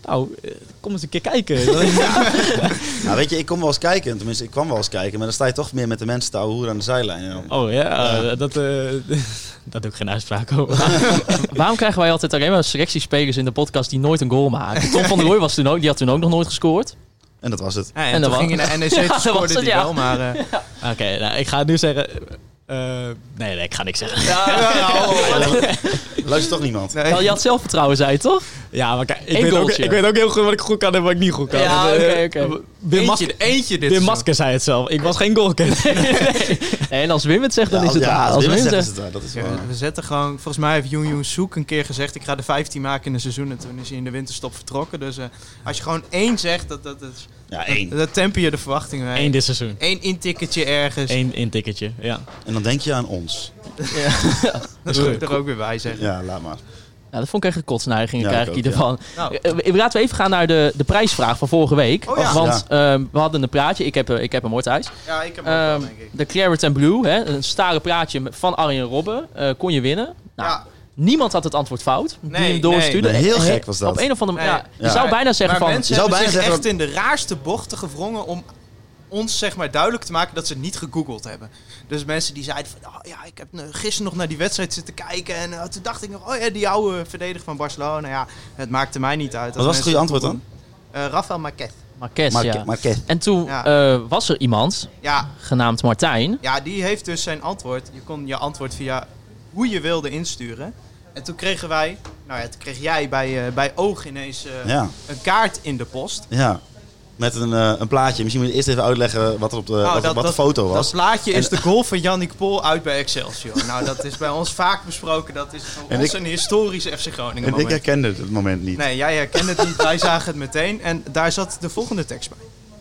Nou, eh, kom eens een keer kijken. <laughs> <laughs> Nou, weet je, ik kom wel eens kijken. Tenminste, ik kwam wel eens kijken. Maar dan sta je toch meer met de mensen te hoeren aan de zijlijn. joh. oh ja, eh, dat, eh <laughs> daar doe ik geen uitspraak over. Waarom krijgen wij altijd alleen maar selectiespelers in de podcast die nooit een goal maken? Tom van der Rooij was toen ook, die had toen ook nog nooit gescoord. En dat was het. Ja, en, En wa- ging je naar NEC, Ja, dat scoorde die ja. wel, maar... eh, Oké, nou, ik ga nu zeggen... eh, nee, nee, ik ga niks zeggen. <laughs> Luistert toch niemand? nee. Wel, je had zelfvertrouwen, zei je toch? Ja, maar kijk, ik Eén weet, ook, ik weet ook heel goed wat ik goed kan en wat ik niet goed kan. Ja, eh, oké, oké. Wim, Masker, eentje, eentje dit Wim. Masker zei het zelf. Ik was geen goalkicker. <laughs> Nee, en als Wim het zegt, dan Ja, is het ja, waar. als Als Wim Wim het zegt, zegt... is het waar. Dat is Ja, waar. we zetten gewoon, volgens mij heeft Joen Joen Soek een keer gezegd: ik ga de 15 maken in een seizoen. En toen is hij in de winterstop vertrokken. Dus eh, als je gewoon één zegt, dat, dat, dat, Ja, één. dat temper je de verwachtingen. mee. Eén dit seizoen. Eén intikketje ergens. Eén intikketje, ja. En dan denk je aan ons. <laughs> Dat zou ik er ook weer bij zeggen. Ja, laat maar. Ja, dat vond ik echt een kotsneiging, Ja, krijg ik hiervan. Nou, Eh, eh, Laten we even gaan naar de, de prijsvraag van vorige week. Oh ja. Want ehm, we hadden een praatje, ik heb, eh, ik heb hem Thijs. ja, ik heb hem ook wel, Ehm, denk ik. de Claret and Blue, hè, een staren praatje van Arjen Robben, eh, kon je winnen. Nou, ja, Niemand had het antwoord fout. Die Nee, hem doorstuurde. nee. Heel Eh, gek was dat. Op een of andere manier. Ja, je Ja. zou bijna zeggen maar van. mensen je zou hebben bijna zich zeggen echt in de raarste bochten gewrongen om ons zeg maar duidelijk te maken dat ze het niet gegoogeld hebben. Dus mensen die zeiden van, oh, ja, ik heb eh, gisteren nog naar die wedstrijd zitten kijken en eh, toen dacht ik nog, oh ja, die oude verdediger van Barcelona. Ja, het maakte mij niet uit. Wat was het goede antwoord dan? Uh, Rafael Marquez. Marquez, Marque- ja. Marquez. En toen Ja. eh, was er iemand, Ja, genaamd Martijn. ja, die heeft dus zijn antwoord. Je kon je antwoord via hoe je wilde insturen. En toen kregen wij, nou ja, toen kreeg jij bij, eh, bij oog ineens Ja, een kaart in de post. ja. met een, eh, een plaatje. Misschien moet je eerst even uitleggen wat, er op de, Nou, wat, dat- wat dat- de foto was. Dat plaatje is de goal van Yannick Pol uit bij Excelsior. <laughs> nou, dat is bij ons vaak besproken. Dat is voor En ons ik- een historische FC Groningen en ik moment. herkende het moment niet. Nee, jij herkende het niet. Wij zagen het meteen. En daar zat de volgende tekst bij.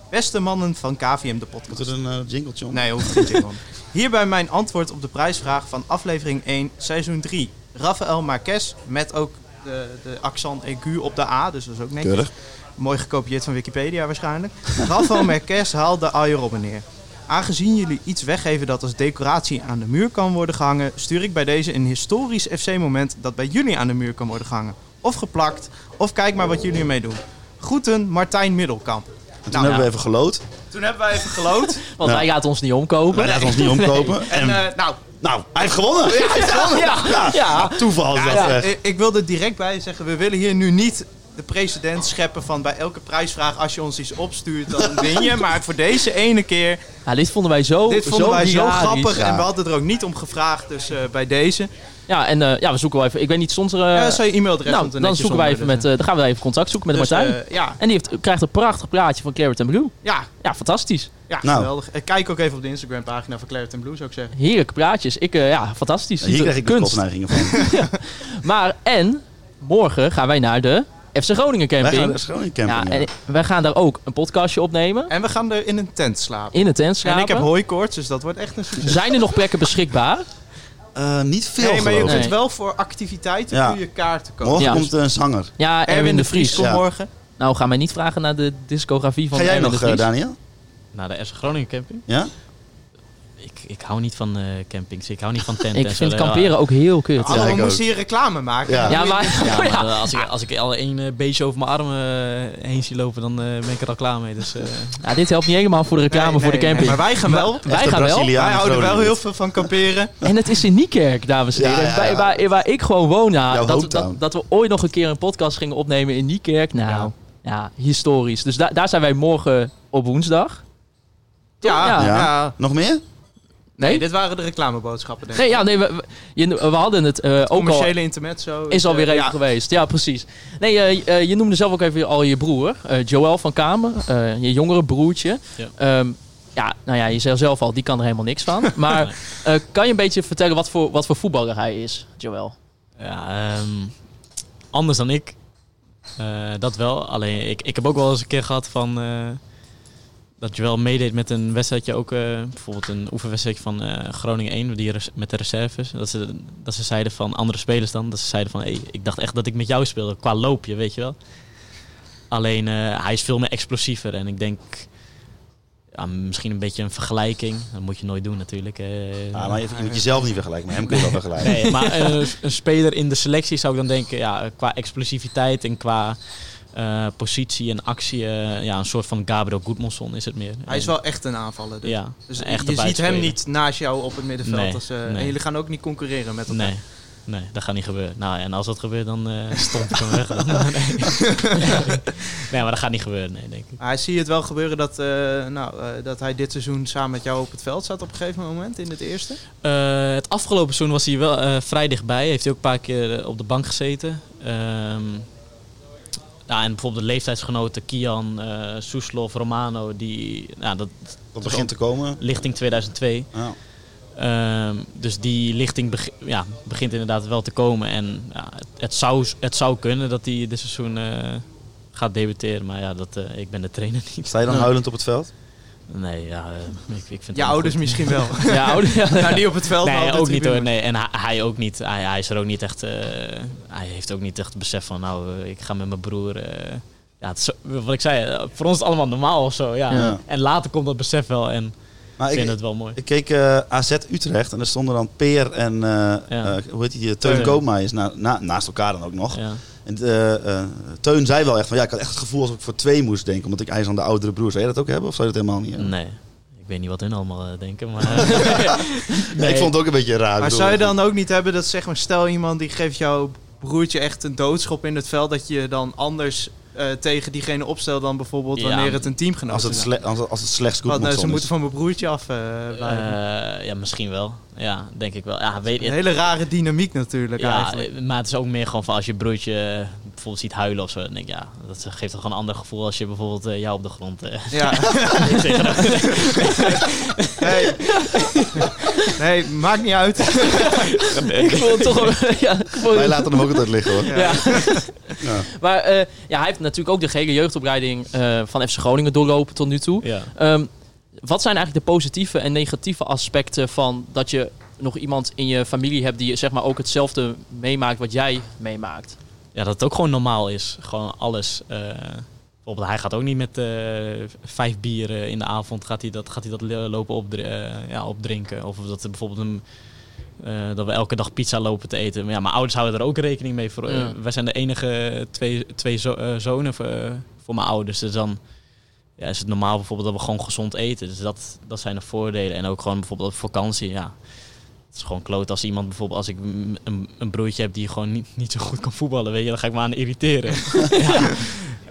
Beste mannen van KVM de podcast. Moet er een uh, jingletje om? Nee, hoeft niet jingle. <laughs> Hierbij mijn antwoord op de prijsvraag van aflevering 1, seizoen 3. Rafael Marquez met ook de, de accent aigu op de A, dus dat is ook netjes. Keurig. Mooi gekopieerd van Wikipedia waarschijnlijk. <laughs> Rafael Marquez haalt de ui erop en neer. Aangezien jullie iets weggeven dat als decoratie aan de muur kan worden gehangen, stuur ik bij deze een historisch FC-moment dat bij jullie aan de muur kan worden gehangen. Of geplakt, of kijk maar wat jullie ermee doen. Groeten, Martijn Middelkamp. En toen hebben we even gelood. Toen hebben wij even geloot. <laughs> Want Ja. hij gaat ons niet omkopen. Hij laat ons niet omkopen. En, En eh, nou, nou, hij heeft gewonnen. Ja, hij heeft gewonnen. Ja, ja. toeval is dat. Ja, zeg. ik, ik wil er direct bij zeggen, we willen hier nu niet de precedent scheppen van bij elke prijsvraag als je ons iets opstuurt dan win je. Maar voor deze ene keer, Ja, dit vonden wij zo dit vonden zo wij zo grappig ja. en we hadden er ook niet om gevraagd. Dus eh, bij deze, Ja, en eh, ja, we zoeken wel even. Ik weet niet, stond er... eh, ja, zou je e-mailadres nou, dan zoeken wij even met... dan gaan we even contact zoeken met dus, Martijn. ja, en die heeft, krijgt een prachtig plaatje van Carrot and Blue. ja, Ja, fantastisch. ja Nou. geweldig. Kijk ook even op de Instagram pagina van Claret Blue zou ik zeggen. Heerlijke plaatjes. Ik, eh, ja, fantastisch. Hier krijg ik de kunst. van. <laughs> Maar, en, morgen gaan wij naar de FC Groningen Wij camping. gaan dus gewoon in ja, camping. en wij gaan daar ook een podcastje opnemen. En we gaan er in een tent slapen. In de tent slapen. En ik heb hooikoorts, dus dat wordt echt een succes. Zijn er nog plekken beschikbaar? Eh, niet veel Nee, maar je kunt wel voor activiteiten Ja. kun je kaarten kopen. Morgen Ja. komt een zanger. Ja, Erwin de Vries komt Ja. morgen. Nou, ga mij niet vragen naar de discografie van Ga jij Erwin nog, de eh, Vries. Daniel? Naar de FC Groningen camping. Ja? Ik, hou niet van eh, campings. Ik hou niet van <laughs> tenten. ik en zo. vind Ja, kamperen ook heel kut. Ik we moesten hier reclame maken. Ja. Ja, maar... Ja, maar <laughs> ja. als, ik, als ik al één eh, beestje over mijn armen eh, heen zie lopen, dan eh, ben ik er al klaar mee. Dus, eh, <laughs> Ja, dit helpt niet helemaal voor de reclame Nee, voor de camping. nee, maar wij gaan wel. Wij gaan wel. Wij houden wel heel veel van kamperen. En het is in Niekerk, dames en Ja, heren. ja, ja. Waar, waar, waar ik gewoon woon. Ja, Jouw dat, dat, dat we ooit nog een keer een podcast gingen opnemen in Niekerk. Nou, ja, historisch. Dus da- daar zijn wij morgen op woensdag. Ja, Ja. ja. Ja. Nog meer? Nee, Nee? dit waren de reclameboodschappen. Denk ik. Nee, ja, nee we, we, je- we hadden het eh, ook al... Intermezzo. Is alweer eh, even ja. geweest. Ja, precies. Nee, eh, je noemde zelf ook even al je broer. eh, Joël van Kamer. eh, je jongere broertje. Ja. Ehm, ja, nou ja, je zei zelf al, die kan er helemaal niks van. Maar <laughs> eh, kan je een beetje vertellen wat voor, wat voor voetballer hij is, Joël? ja, ehm, anders dan ik. Eh, dat wel. Alleen ik, ik heb ook wel eens een keer gehad van. Dat je wel meedeed met een wedstrijdje ook. eh, bijvoorbeeld een oefenwedstrijdje van eh, Groningen 1 die met de reserves. Dat ze, dat ze zeiden van andere spelers dan. Dat ze zeiden van. Hey, ik dacht echt dat ik met jou speelde. Qua loopje, weet je wel. Alleen eh, hij is veel meer explosiever. En ik denk. Ja, misschien een beetje een vergelijking. Dat moet je nooit doen natuurlijk. eh. Ah, maar je, je moet jezelf niet vergelijken, maar hem kun je wel vergelijken. Nee, maar een speler in de selectie zou ik dan denken, ja, qua explosiviteit en qua eh, positie en actie, eh, ja, een soort van Gabriel Goedmondson is het meer. Hij is wel echt een aanvaller. Dus, ja, dus je ziet hem niet naast jou op het middenveld. Nee, als, eh, nee. En jullie gaan ook niet concurreren met elkaar. Nee, nee, dat gaat niet gebeuren. Nou, en als dat gebeurt, dan eh <laughs> stomp ik hem weg. Dan, <laughs> nee. <laughs> nee, maar dat gaat niet gebeuren, nee, denk ik. Maar zie je het wel gebeuren dat, nou, dat hij dit seizoen samen met jou op het veld zat op een gegeven moment in het eerste? Het afgelopen seizoen was hij wel vrij dichtbij. Heeft hij ook een paar keer op de bank gezeten. Ehm, ja, en bijvoorbeeld de leeftijdsgenoten Kian, eh Soeslof, Romano, die, ja, dat Dat begint te komen. lichting 2002. Ja. Ehm, dus die lichting beg- ja, begint inderdaad wel te komen. En ja, het, het, zou, het zou kunnen dat hij dit seizoen eh, gaat debuteren. Maar ja, dat, eh, ik ben de trainer niet. Sta je dan huilend op het veld? Nee, ja, eh, ik, ik vind Je ouders goed. misschien wel. <laughs> Ja, ouder, ja. <laughs> nou, niet op het veld, Nee, ook niet hoor. Nee, en hij, hij ook niet. Hij, hij is er ook niet echt. eh, hij heeft ook niet echt het besef van, nou, eh, ik ga met mijn broer. ja, het is zo- wat ik zei, voor ons is het allemaal normaal of zo. Ja. Ja. En later komt dat besef wel en Maar ik ik, vind het wel mooi. ik keek AZ Utrecht en er stonden dan Peer en eh, Ja. hoe heet die, Teun. Koopmaiers na, na, naast elkaar dan ook nog. Ja. En eh, eh, Teun zei wel echt van ja, ik had echt het gevoel alsof ik voor twee moest denken, omdat ik hij is dan de oudere broer. Zou jij dat ook hebben of zou je dat helemaal niet hebben? Nee. Ik weet niet wat hun allemaal eh, denken, maar... <laughs> Nee, ik vond het ook een beetje raar. Maar bedoel, zou je dan ook niet hebben dat, zeg maar, stel iemand die geeft jouw broertje echt een doodschop in het veld, dat je dan anders eh, tegen diegene opstelt dan bijvoorbeeld Ja, wanneer het een teamgenoot als het, is? sle als, het- als het slechts goed Want moet eh, ze moeten van mijn broertje af blijven. Eh, ja, misschien wel. Ja, denk ik wel. Ja, weet een hele rare dynamiek natuurlijk Ja, eigenlijk. eh, maar het is ook meer gewoon van als je broertje eh, bijvoorbeeld ziet huilen of zo, dan denk ik, ja, dat geeft toch een ander gevoel als je bijvoorbeeld eh, jou op de grond... eh, Ja. <laughs> nee. nee, maakt niet uit. ik voel het toch wel- <laughs> ja, Wij laten hem ook altijd liggen hoor. Ja. <laughs> Ja. Maar eh, ja, hij heeft natuurlijk ook de gele jeugdopleiding eh, van FC Groningen doorlopen tot nu toe. ja. Ehm, wat zijn eigenlijk de positieve en negatieve aspecten van dat je nog iemand in je familie hebt die zeg maar ook hetzelfde meemaakt wat jij meemaakt? ja, dat het ook gewoon normaal is. Gewoon alles. eh, bijvoorbeeld, hij gaat ook niet met eh, vijf bieren in de avond gaat hij dat, gaat hij dat lo- lopen opdri- eh, ja, opdrinken. Of dat er bijvoorbeeld een, dat we elke dag pizza lopen te eten. Maar ja, mijn ouders houden er ook rekening mee. Voor, Ja. wij zijn de enige twee, twee zo- zonen voor, voor mijn ouders. Dus dan ja, is het normaal bijvoorbeeld dat we gewoon gezond eten. Dus dat, dat zijn de voordelen. En ook gewoon bijvoorbeeld op vakantie. Ja. Het is gewoon kloot als iemand bijvoorbeeld, als ik een, een broertje heb die gewoon niet, niet zo goed kan voetballen, weet je, dan ga ik me aan irriteren. <laughs> ja.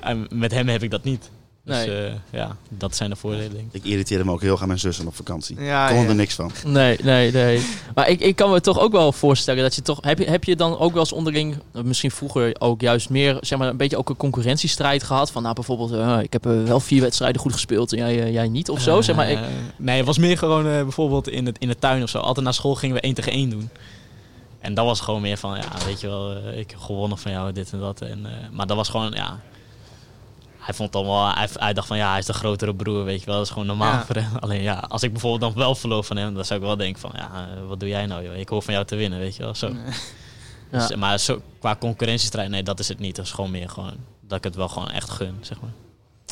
En met hem heb ik dat niet. Dus Nee. eh, ja, dat zijn de voordelen, denk ik. Ik irriteerde me ook heel graag mijn zussen op vakantie. Ja, Ik kon ja. er niks van. Nee, nee, nee. Maar ik, ik kan me toch ook wel voorstellen dat je toch... Heb je, heb je dan ook wel eens onderling, eh, misschien vroeger ook juist meer, zeg maar, een beetje ook een concurrentiestrijd gehad? Van nou, bijvoorbeeld, eh, ik heb wel vier wedstrijden goed gespeeld en jij, jij niet of zo? zeg maar, ik, nee, het was meer gewoon eh, bijvoorbeeld in, het, in de tuin of zo. Altijd na school gingen we één tegen één doen. En dat was gewoon meer van, ja, weet je wel, ik heb gewonnen van jou, dit en dat. En, eh, maar dat was gewoon, ja... Hij vond dan wel, hij, hij dacht van, ja, hij is de grotere broer, weet je wel. Dat is gewoon normaal Ja. voor hem. <laughs> Alleen ja, als ik bijvoorbeeld dan wel verloor van hem, dan zou ik wel denken van, ja, eh, wat doe jij nou, joh? Ik hoor van jou te winnen, weet je wel. Zo. Ja. Dus, maar zo, qua concurrentiestrijd, nee, dat is het niet. Dat is gewoon meer gewoon, dat ik het wel gewoon echt gun, zeg maar.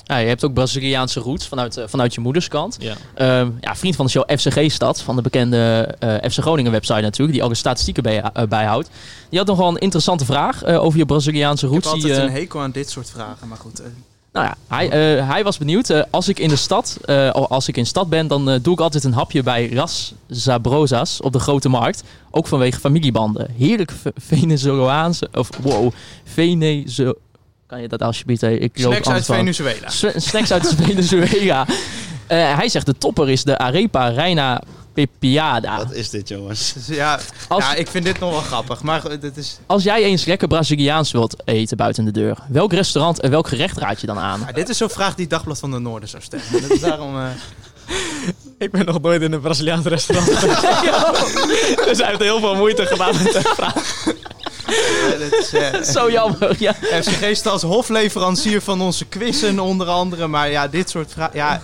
ja, je hebt ook Braziliaanse roots vanuit, eh, vanuit je moederskant. Ja. Ehm, ja, vriend van de show FCG Stad, van de bekende eh, FC Groningen website natuurlijk, die ook de statistieken bij, eh, bijhoudt. Die had nog wel een interessante vraag eh, over je Braziliaanse Ik heb roots. die, altijd eh, een hekel aan dit soort vragen, maar goed. Nou ja, hij, eh, hij was benieuwd. eh, als ik in de stad, eh, als ik in stad ben, dan doe ik altijd een hapje bij Ras Zabrozas op de grote markt. Ook vanwege familiebanden. Heerlijk Ve- Venezolaanse, of wow, Venezo... Kan je dat alsjeblieft? eh, Ik snacks uit van. Venezuela. S- Snacks uit <laughs> Venezuela. Hij zegt de topper is de Arepa Reina Pepiada. Wat is dit jongens? <laughs> Ja, Als, ja, ik vind dit nog wel grappig. Maar dit is, als jij eens lekker Braziliaans wilt eten buiten de deur, welk restaurant en welk gerecht raad je dan aan? ja, dit is zo'n vraag die Dagblad van de Noorden zou stellen. Dat is daarom... eh, <laughs> Ik ben nog nooit in een Braziliaans restaurant geweest. <laughs> dus hij heeft heel veel moeite gedaan met de vraag. dit is, eh, Zo jammer, ja. FCG staat als hofleverancier van onze quizzen onder andere. Maar ja, dit soort vragen... Ja,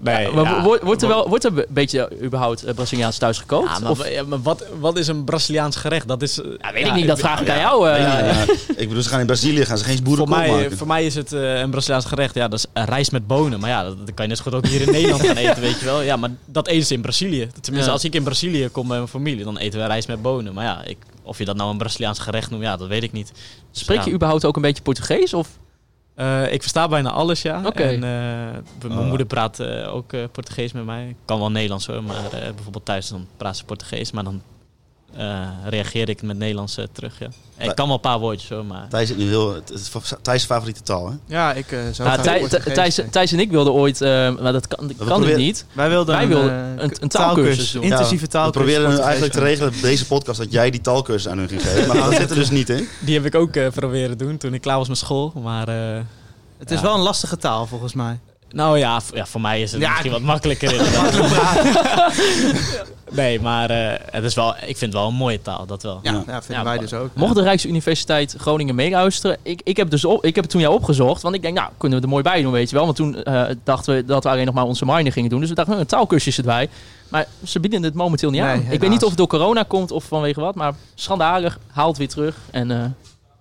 Nee, Maar ja. wordt, wordt er wel wordt er een beetje überhaupt eh, Braziliaans thuis gekookt? Ja, maar, of, ja, maar wat, wat is een Braziliaans gerecht? Dat is... eh, ja, weet ik niet, dat vraag ik aan jou. eh. Ja, ja. Ik bedoel, ze gaan in Brazilië gaan ze geen Voor boerenkool mij, maken. voor mij is het eh, een Braziliaans gerecht. Ja, dat is eh, rijst met bonen. Maar ja, dat, dat kan je net zo goed ook hier in <laughs> Nederland gaan eten, weet je wel. Ja, maar dat eten ze in Brazilië. Tenminste, Ja. als ik in Brazilië kom bij mijn familie, dan eten we rijst met bonen. Maar ja, ik, of je dat nou een Braziliaans gerecht noemt, ja, dat weet ik niet. Dus Spreek ja. je überhaupt ook een beetje Portugees? Of? Eh, ik versta bijna alles, ja. Oké. En eh, mijn Oh. moeder praat eh, ook eh, Portugees met mij. Ik kan wel Nederlands hoor, maar eh, bijvoorbeeld thuis dan praat ze Portugees. Maar dan eh, reageer ik met Nederlands eh, terug, ja. Ik kan wel een paar woordjes hoor, maar... Thijs is nu heel... Thijs' favoriete taal, hè? ja ik eh, zou Ja, graag Thij- Portugees Thij- Thijs, en ik wilden ooit, eh, maar dat kan, dat kan niet. Wij wilden Wij een, wilden een- een taalkursus doen. Intensieve Ja, taalkursus. We proberen eigenlijk te regelen op deze podcast dat jij die taalkursus aan hun ging geven. Maar dat zit er dus niet in. Die heb ik ook eh, proberen doen toen ik klaar was met school. Maar eh, Het is Ja. wel een lastige taal volgens mij. Nou ja, ja, voor mij is het Ja, misschien wat makkelijker. <laughs> nee, maar eh, het is wel, ik vind het wel een mooie taal, dat wel. Ja, Ja. ja. vinden Ja, wij dus ook. Mocht de Rijksuniversiteit Groningen meeluisteren, ik, ik heb dus op, ik heb het toen jou opgezocht, want ik denk, nou, kunnen we er mooi bij doen, weet je wel. Want toen eh, dachten we dat we alleen nog maar onze minor gingen doen, dus we dachten, nou, een taalkursus erbij. Maar ze bieden het momenteel niet Nee, aan. Ik weet niet of het door corona komt of vanwege wat, maar schandalig, haalt weer terug. En eh,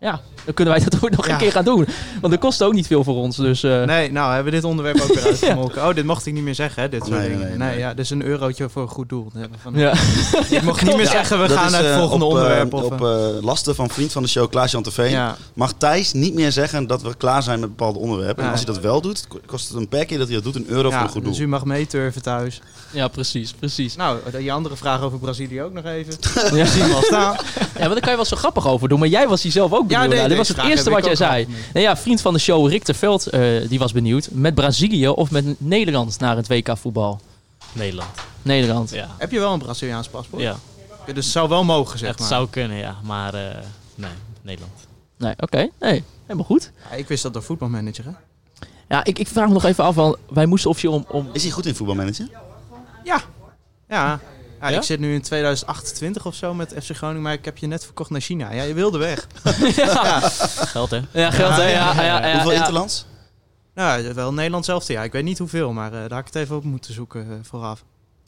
ja, dan kunnen wij dat ook nog Ja. een keer gaan doen. Want dat kost ook niet veel voor ons, dus... eh, Nee, nou hebben we dit onderwerp ook weer <laughs> uitgemolken. Oh, dit mocht ik niet meer zeggen, hè? Dit soort Nee, dingen. nee, Nee, nee. ja, dus een eurotje voor een goed doel. Van, ja. <laughs> Ik mocht niet meer zeggen, we Dat gaan is, naar het eh, volgende op, eh, onderwerp. Of, op eh, lasten van vriend van de show, Klaas-Jan ja. Mag Thijs niet meer zeggen dat we klaar zijn met bepaalde onderwerpen. En Nee. als hij dat wel doet, kost het een per keer dat hij dat doet een euro voor een goed doel. dus u mag meeturven thuis. ja, precies, precies. Nou, die andere vraag over Brazilië ook nog even. Ja. Zien we al staan. <laughs> Ja, maar daar kan je wel zo grappig over doen. Maar jij was hier zelf ook benieuwd. nee. Dit deze was het eerste wat jij zei. Nee, ja, vriend van de show, Rick ter Veld, eh, die was benieuwd. Met Brazilië of met Nederland naar het WK voetbal? Nederland. Nederland. Ja, Heb je wel een Braziliaans paspoort? ja. Dus het zou wel mogen, zeg het maar. zou kunnen, ja. Maar eh, nee, Nederland. Nee, oké. Nee. helemaal goed. Ja, ik wist dat door voetbalmanager, hè? Ja, ik, ik vraag me nog even af, want wij moesten officieel om... om Is hij goed in voetbalmanager? Ja. Ja. Ja, Ja? ik zit nu in 2028 of zo met FC Groningen, maar ik heb je net verkocht naar China. Ja, je wilde weg. <laughs> Geld hè? ja, geld, hè? Ja, ja, ja, Hoeveel ja. interlands? Nou, wel Nederland zelf. Ja, ik weet niet hoeveel, maar eh, daar had ik het even op moeten zoeken eh, vooraf.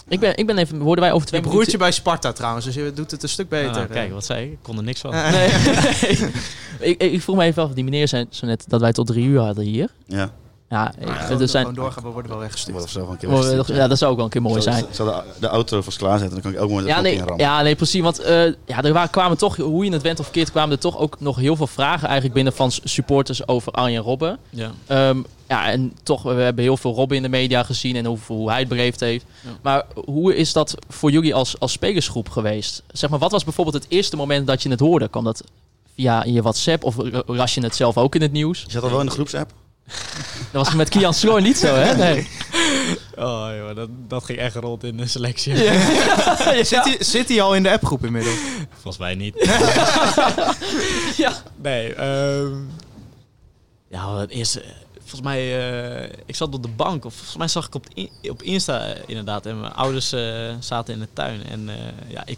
Ik ben, ik ben even... Worden wij over twee Mijn broertje bij Sparta trouwens, dus je doet het een stuk beter. Ah, kijk, wat zei ik? Ik kon er niks van. Eh, Nee. ik, <laughs> <laughs> ik, ik vroeg me even af, die meneer zei zo net dat wij tot drie uur hadden hier. Ja. Ja, ik, Ja, er zijn, Gewoon doorgaan, we worden wel weggestuurd. word of zo van een keer Oh, ja, dat zou ook wel een keer mooi zijn. Zal de, de auto vast klaarzetten, dan kan ik ook mooi Ja nee, ja, nee, precies. Want eh, ja, er waren, kwamen toch, hoe je het went of keert, kwamen er toch ook nog heel veel vragen eigenlijk binnen van supporters over Arjen Robben. Ja. Ehm, ja, en toch, we hebben heel veel Robben in de media gezien en hoe, hoe hij het beleefd heeft. Ja. Maar hoe is dat voor jullie als, als spelersgroep geweest? Zeg maar, wat was bijvoorbeeld het eerste moment dat je het hoorde? Kwam dat via je WhatsApp of r- las je het zelf ook in het nieuws? Je zat al wel in de groepsapp? <laughs> Dat was met Kian Sloor niet zo, hè? Nee. Oh joh, dat, dat ging echt rond in de selectie. <laughs> Zit, hij, zit hij al in de appgroep inmiddels? Volgens mij niet. Ja. <laughs> Nee, ehm ja, het eerste... Volgens mij, eh, ik zat op de bank, of volgens mij zag ik op, in- op Insta eh, inderdaad. En mijn ouders eh, zaten in de tuin. En eh, ja, ik,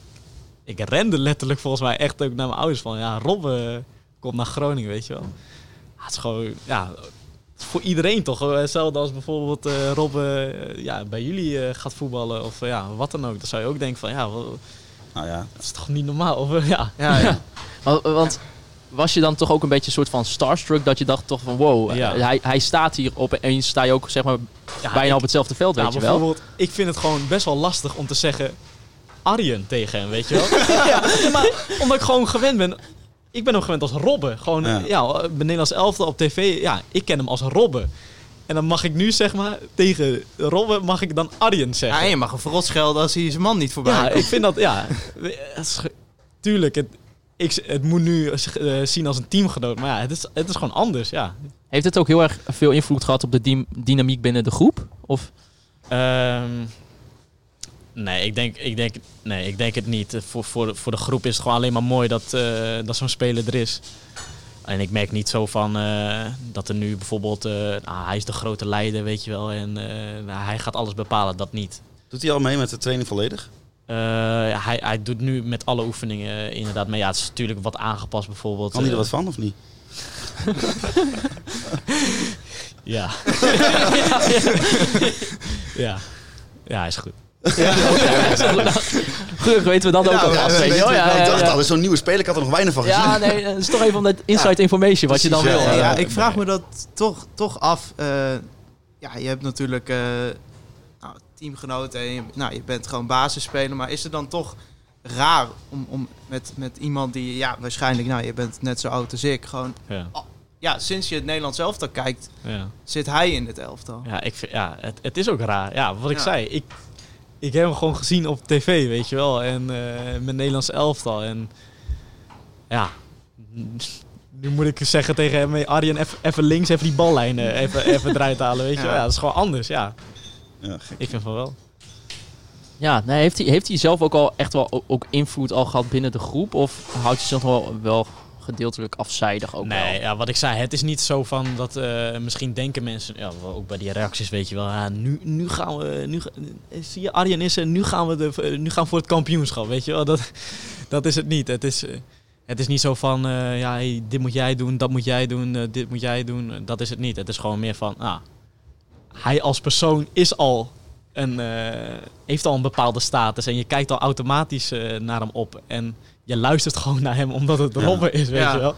ik rende letterlijk volgens mij echt ook naar mijn ouders van... Ja, Rob eh, komt naar Groningen, weet je wel. Ja, het is gewoon, ja, voor iedereen toch. eh, Hetzelfde als bijvoorbeeld eh Rob eh, ja, bij jullie eh, gaat voetballen of ja, wat dan ook. Dan zou je ook denken van, ja, wel- Nou ja, dat is toch niet normaal? Of, ja, Ja, ja. Want, want was je dan toch ook een beetje een soort van starstruck dat je dacht toch van wow, Ja. hij, hij staat hier opeens sta je ook zeg maar Ja, bijna ik- op hetzelfde veld, Ja, weet je wel? bijvoorbeeld, ik vind het gewoon best wel lastig om te zeggen Arjen tegen hem, weet je wel? <laughs> ja, maar omdat ik gewoon gewend ben. Ik ben hem gewend als Robbe. Gewoon, Ja. ja, Nederlands elftal op tv. Ja, ik ken hem als Robbe. En dan mag ik nu, zeg maar, tegen Robbe mag ik dan Arjen Ja, zeggen. en je mag een verrot schelden als hij zijn man niet voorbij Ja, komt. ik vind dat, ja. het is ge- tuurlijk, het, ik, het moet nu eh, zien als een teamgenoot. Maar ja, het is, het is gewoon anders, ja. Heeft het ook heel erg veel invloed gehad op de dy- dynamiek binnen de groep? Of Ehm, nee, ik denk, ik, denk, nee, ik denk het niet. Voor, voor, voor de groep is het gewoon alleen maar mooi dat, eh, dat zo'n speler er is. En ik merk niet zo van eh, dat er nu bijvoorbeeld... eh, ah, hij is de grote leider, weet je wel. En eh, nou, hij gaat alles bepalen, dat niet. doet hij al mee met de training volledig? Eh, hij, hij doet nu met alle oefeningen inderdaad mee. Ja, het is natuurlijk wat aangepast bijvoorbeeld. Kan hij er eh, wat van of niet? <laughs> <laughs> <laughs> Ja. ja. Ja, hij is goed. <laughs> gelukkig weten we dat ook ja, Ja, ik ja, dacht ja. al, dat is zo'n nieuwe speler. Ik had er nog weinig van gezien. Ja, nee, het is toch even om dat inside information wat je dan wil. ja, Ja, ik vraag me dat toch, toch af. eh, ja, je hebt natuurlijk eh nou, teamgenoten en je, nou, je bent gewoon basisspeler. Maar is het dan toch raar om, om met, met iemand die, ja, waarschijnlijk, nou, je bent net zo oud als ik, gewoon, Ja. ja, sinds je het Nederlands elftal kijkt, ja. zit hij in het elftal. Ja, ik vind, ja het, het is ook raar. Ja, wat ik Ja. zei. Ik, ik heb hem gewoon gezien op tv, weet je wel. En eh met Nederlands elftal. En ja, nu moet ik zeggen tegen hem... Arjen, even- even links, even die ballijn eh, <laughs> even, even eruit halen, weet je wel. Ja. Dat is gewoon anders, ja. Ja, gek. Ik vind van wel. Ja, nee, heeft, hij, heeft hij zelf ook al echt wel ook invloed al gehad binnen de groep? Of houdt hij zich nog wel, wel gedeeltelijk afzijdig ook nee, wel? ja, wat ik zei, het is niet zo van dat eh, misschien denken mensen, ja, ook bij die reacties weet je wel, ja, nu, nu gaan we, nu, eh, zie je Arjen is er, nu gaan we, de, eh, nu gaan we voor het kampioenschap, weet je wel, dat, <laughs> dat is het niet. Het is, het is niet zo van, ja, hey, dit moet jij doen, dat moet jij doen, dit moet jij doen, dat is het niet. Het is gewoon meer van, ah, hij als persoon is al een, heeft al een bepaalde status en je kijkt al automatisch naar hem op en je luistert gewoon naar hem omdat het Ja. Robben is, weet Ja. je wel.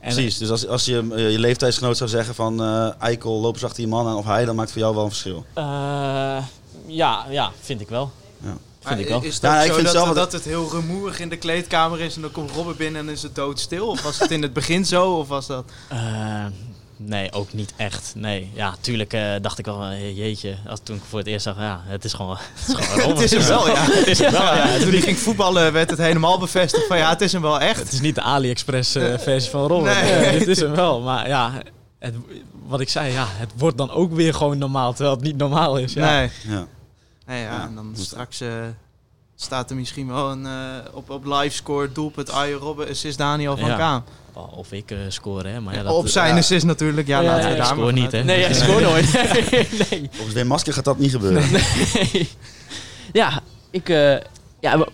En, Precies, dus als, als je eh, je leeftijdsgenoot zou zeggen van eh Eikel, loop eens achter die man aan of hij, dan maakt het voor jou wel een verschil. Eh, ja, ja, vind ik wel. Ja. Vind ik wel. Is het Ja, ook ik zo vind dat, zelf dat, dat- het heel rumoerig in de kleedkamer is en dan komt Robben binnen en is het doodstil? Of was het in het begin zo? Of was dat... Nee, ook niet echt. Nee, ja, tuurlijk eh, dacht ik wel, jeetje, als toen ik voor het eerst zag, ja, het is gewoon, <laughs> het is gewoon Robben. <laughs> <laughs> Het is hem wel, ja. Het is hem wel, ja. Toen hij ging voetballen werd het helemaal bevestigd van ja, het is hem wel echt. Het is niet de AliExpress eh, versie van Robben. Nee. Nee, dit is hem wel. Maar ja, het, wat ik zei, ja, het wordt dan ook weer gewoon normaal, terwijl het niet normaal is. Ja. Nee. Ja. Nee, ja, Ja. en dan straks... eh, staat er misschien wel een, eh, op, op livescore doelpunt Arjen Robben, assist Daniel van Ja. Kaam. Of ik eh score, hè. Maar ja, dat, op zijn assist natuurlijk. Ja, Ja, laten ja, we daar scoor maar niet, hè. Nee, hij scoort nooit. <laughs> Nee. Volgens de masker gaat dat niet gebeuren. nee. <laughs> Ja, ik, eh, ja,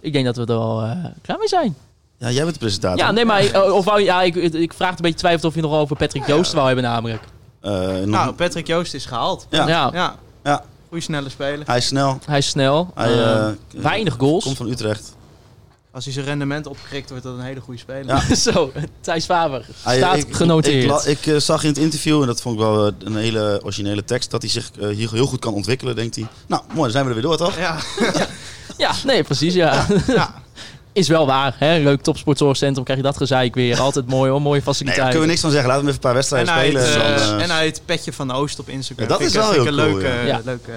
ik denk dat we er wel eh, klaar mee zijn. Ja, jij bent de presentator. Ja, nee, maar of wou, ja, ik, ik vraag een beetje twijfel of je nog over Patrick Joost wou hebben namelijk. Eh, nog- Nou, Patrick Joost is gehaald. Ja. Ja, Ja. Ja. Goeie snelle speler. hij is snel. hij is snel. Hij weinig goals. komt van Utrecht. Als hij zijn rendement opkrikt, wordt dat een hele goede speler. Ja. <laughs> Zo, Thijs Faber. Hij, Staat ik- genoteerd. Ik, ik, eh, zag in het interview, en dat vond ik wel eh, een hele originele tekst, dat hij zich eh, hier heel goed kan ontwikkelen, denkt hij. Nou, mooi, dan zijn we er weer door, toch? Ja. Ja, nee, precies, ja. ja. <laughs> Is wel waar, hè. Leuk topsportzorgcentrum, krijg je dat gezeik weer. Altijd mooi hoor, mooie Nee, daar faciliteiten. kunnen we niks van zeggen. Laten we even een paar En wedstrijden spelen. eh, eh, en hij het petje van de Oost op Instagram. Ja, dat Vind is wel heel een cool, leuke, ja. leuke...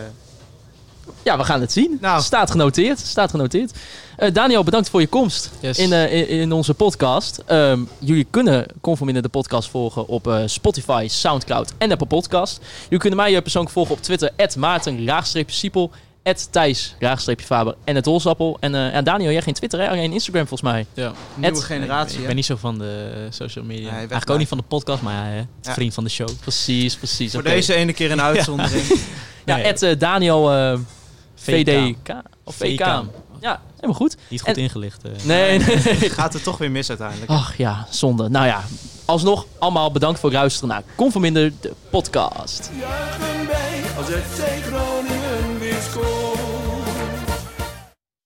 Ja, we gaan het zien. Nou. Staat genoteerd. Staat genoteerd. Eh, Daniel, bedankt voor je komst Yes. in, eh, in, in onze podcast. Ehm, jullie kunnen Conforminder de podcast volgen op eh, Spotify, Soundcloud en Apple Podcast. Jullie kunnen mij persoonlijk volgen op Twitter, Maarten-Siepel, Thijs-Faber en het Holsappel. En ja, Daniel, jij geen Twitter, hè? alleen Instagram volgens mij. Ja. Nieuwe generatie. Ik ben niet zo van de social media. Eigenlijk ook niet van de podcast, maar ja, hè, Ja. vriend van de show. Precies, precies. Voor deze ene keer een <laughs> uitzondering. <laughs> Ja, eh, Daniel VDK. Of VK. Ja, helemaal goed. Niet goed En- ingelicht. eh. Nee, nee. <laughs> Gaat het toch weer mis uiteindelijk. Ach ja, zonde. Nou ja, alsnog allemaal bedankt voor het luisteren naar Conforminder, de podcast. Juichen als FC Groningen weer scoort.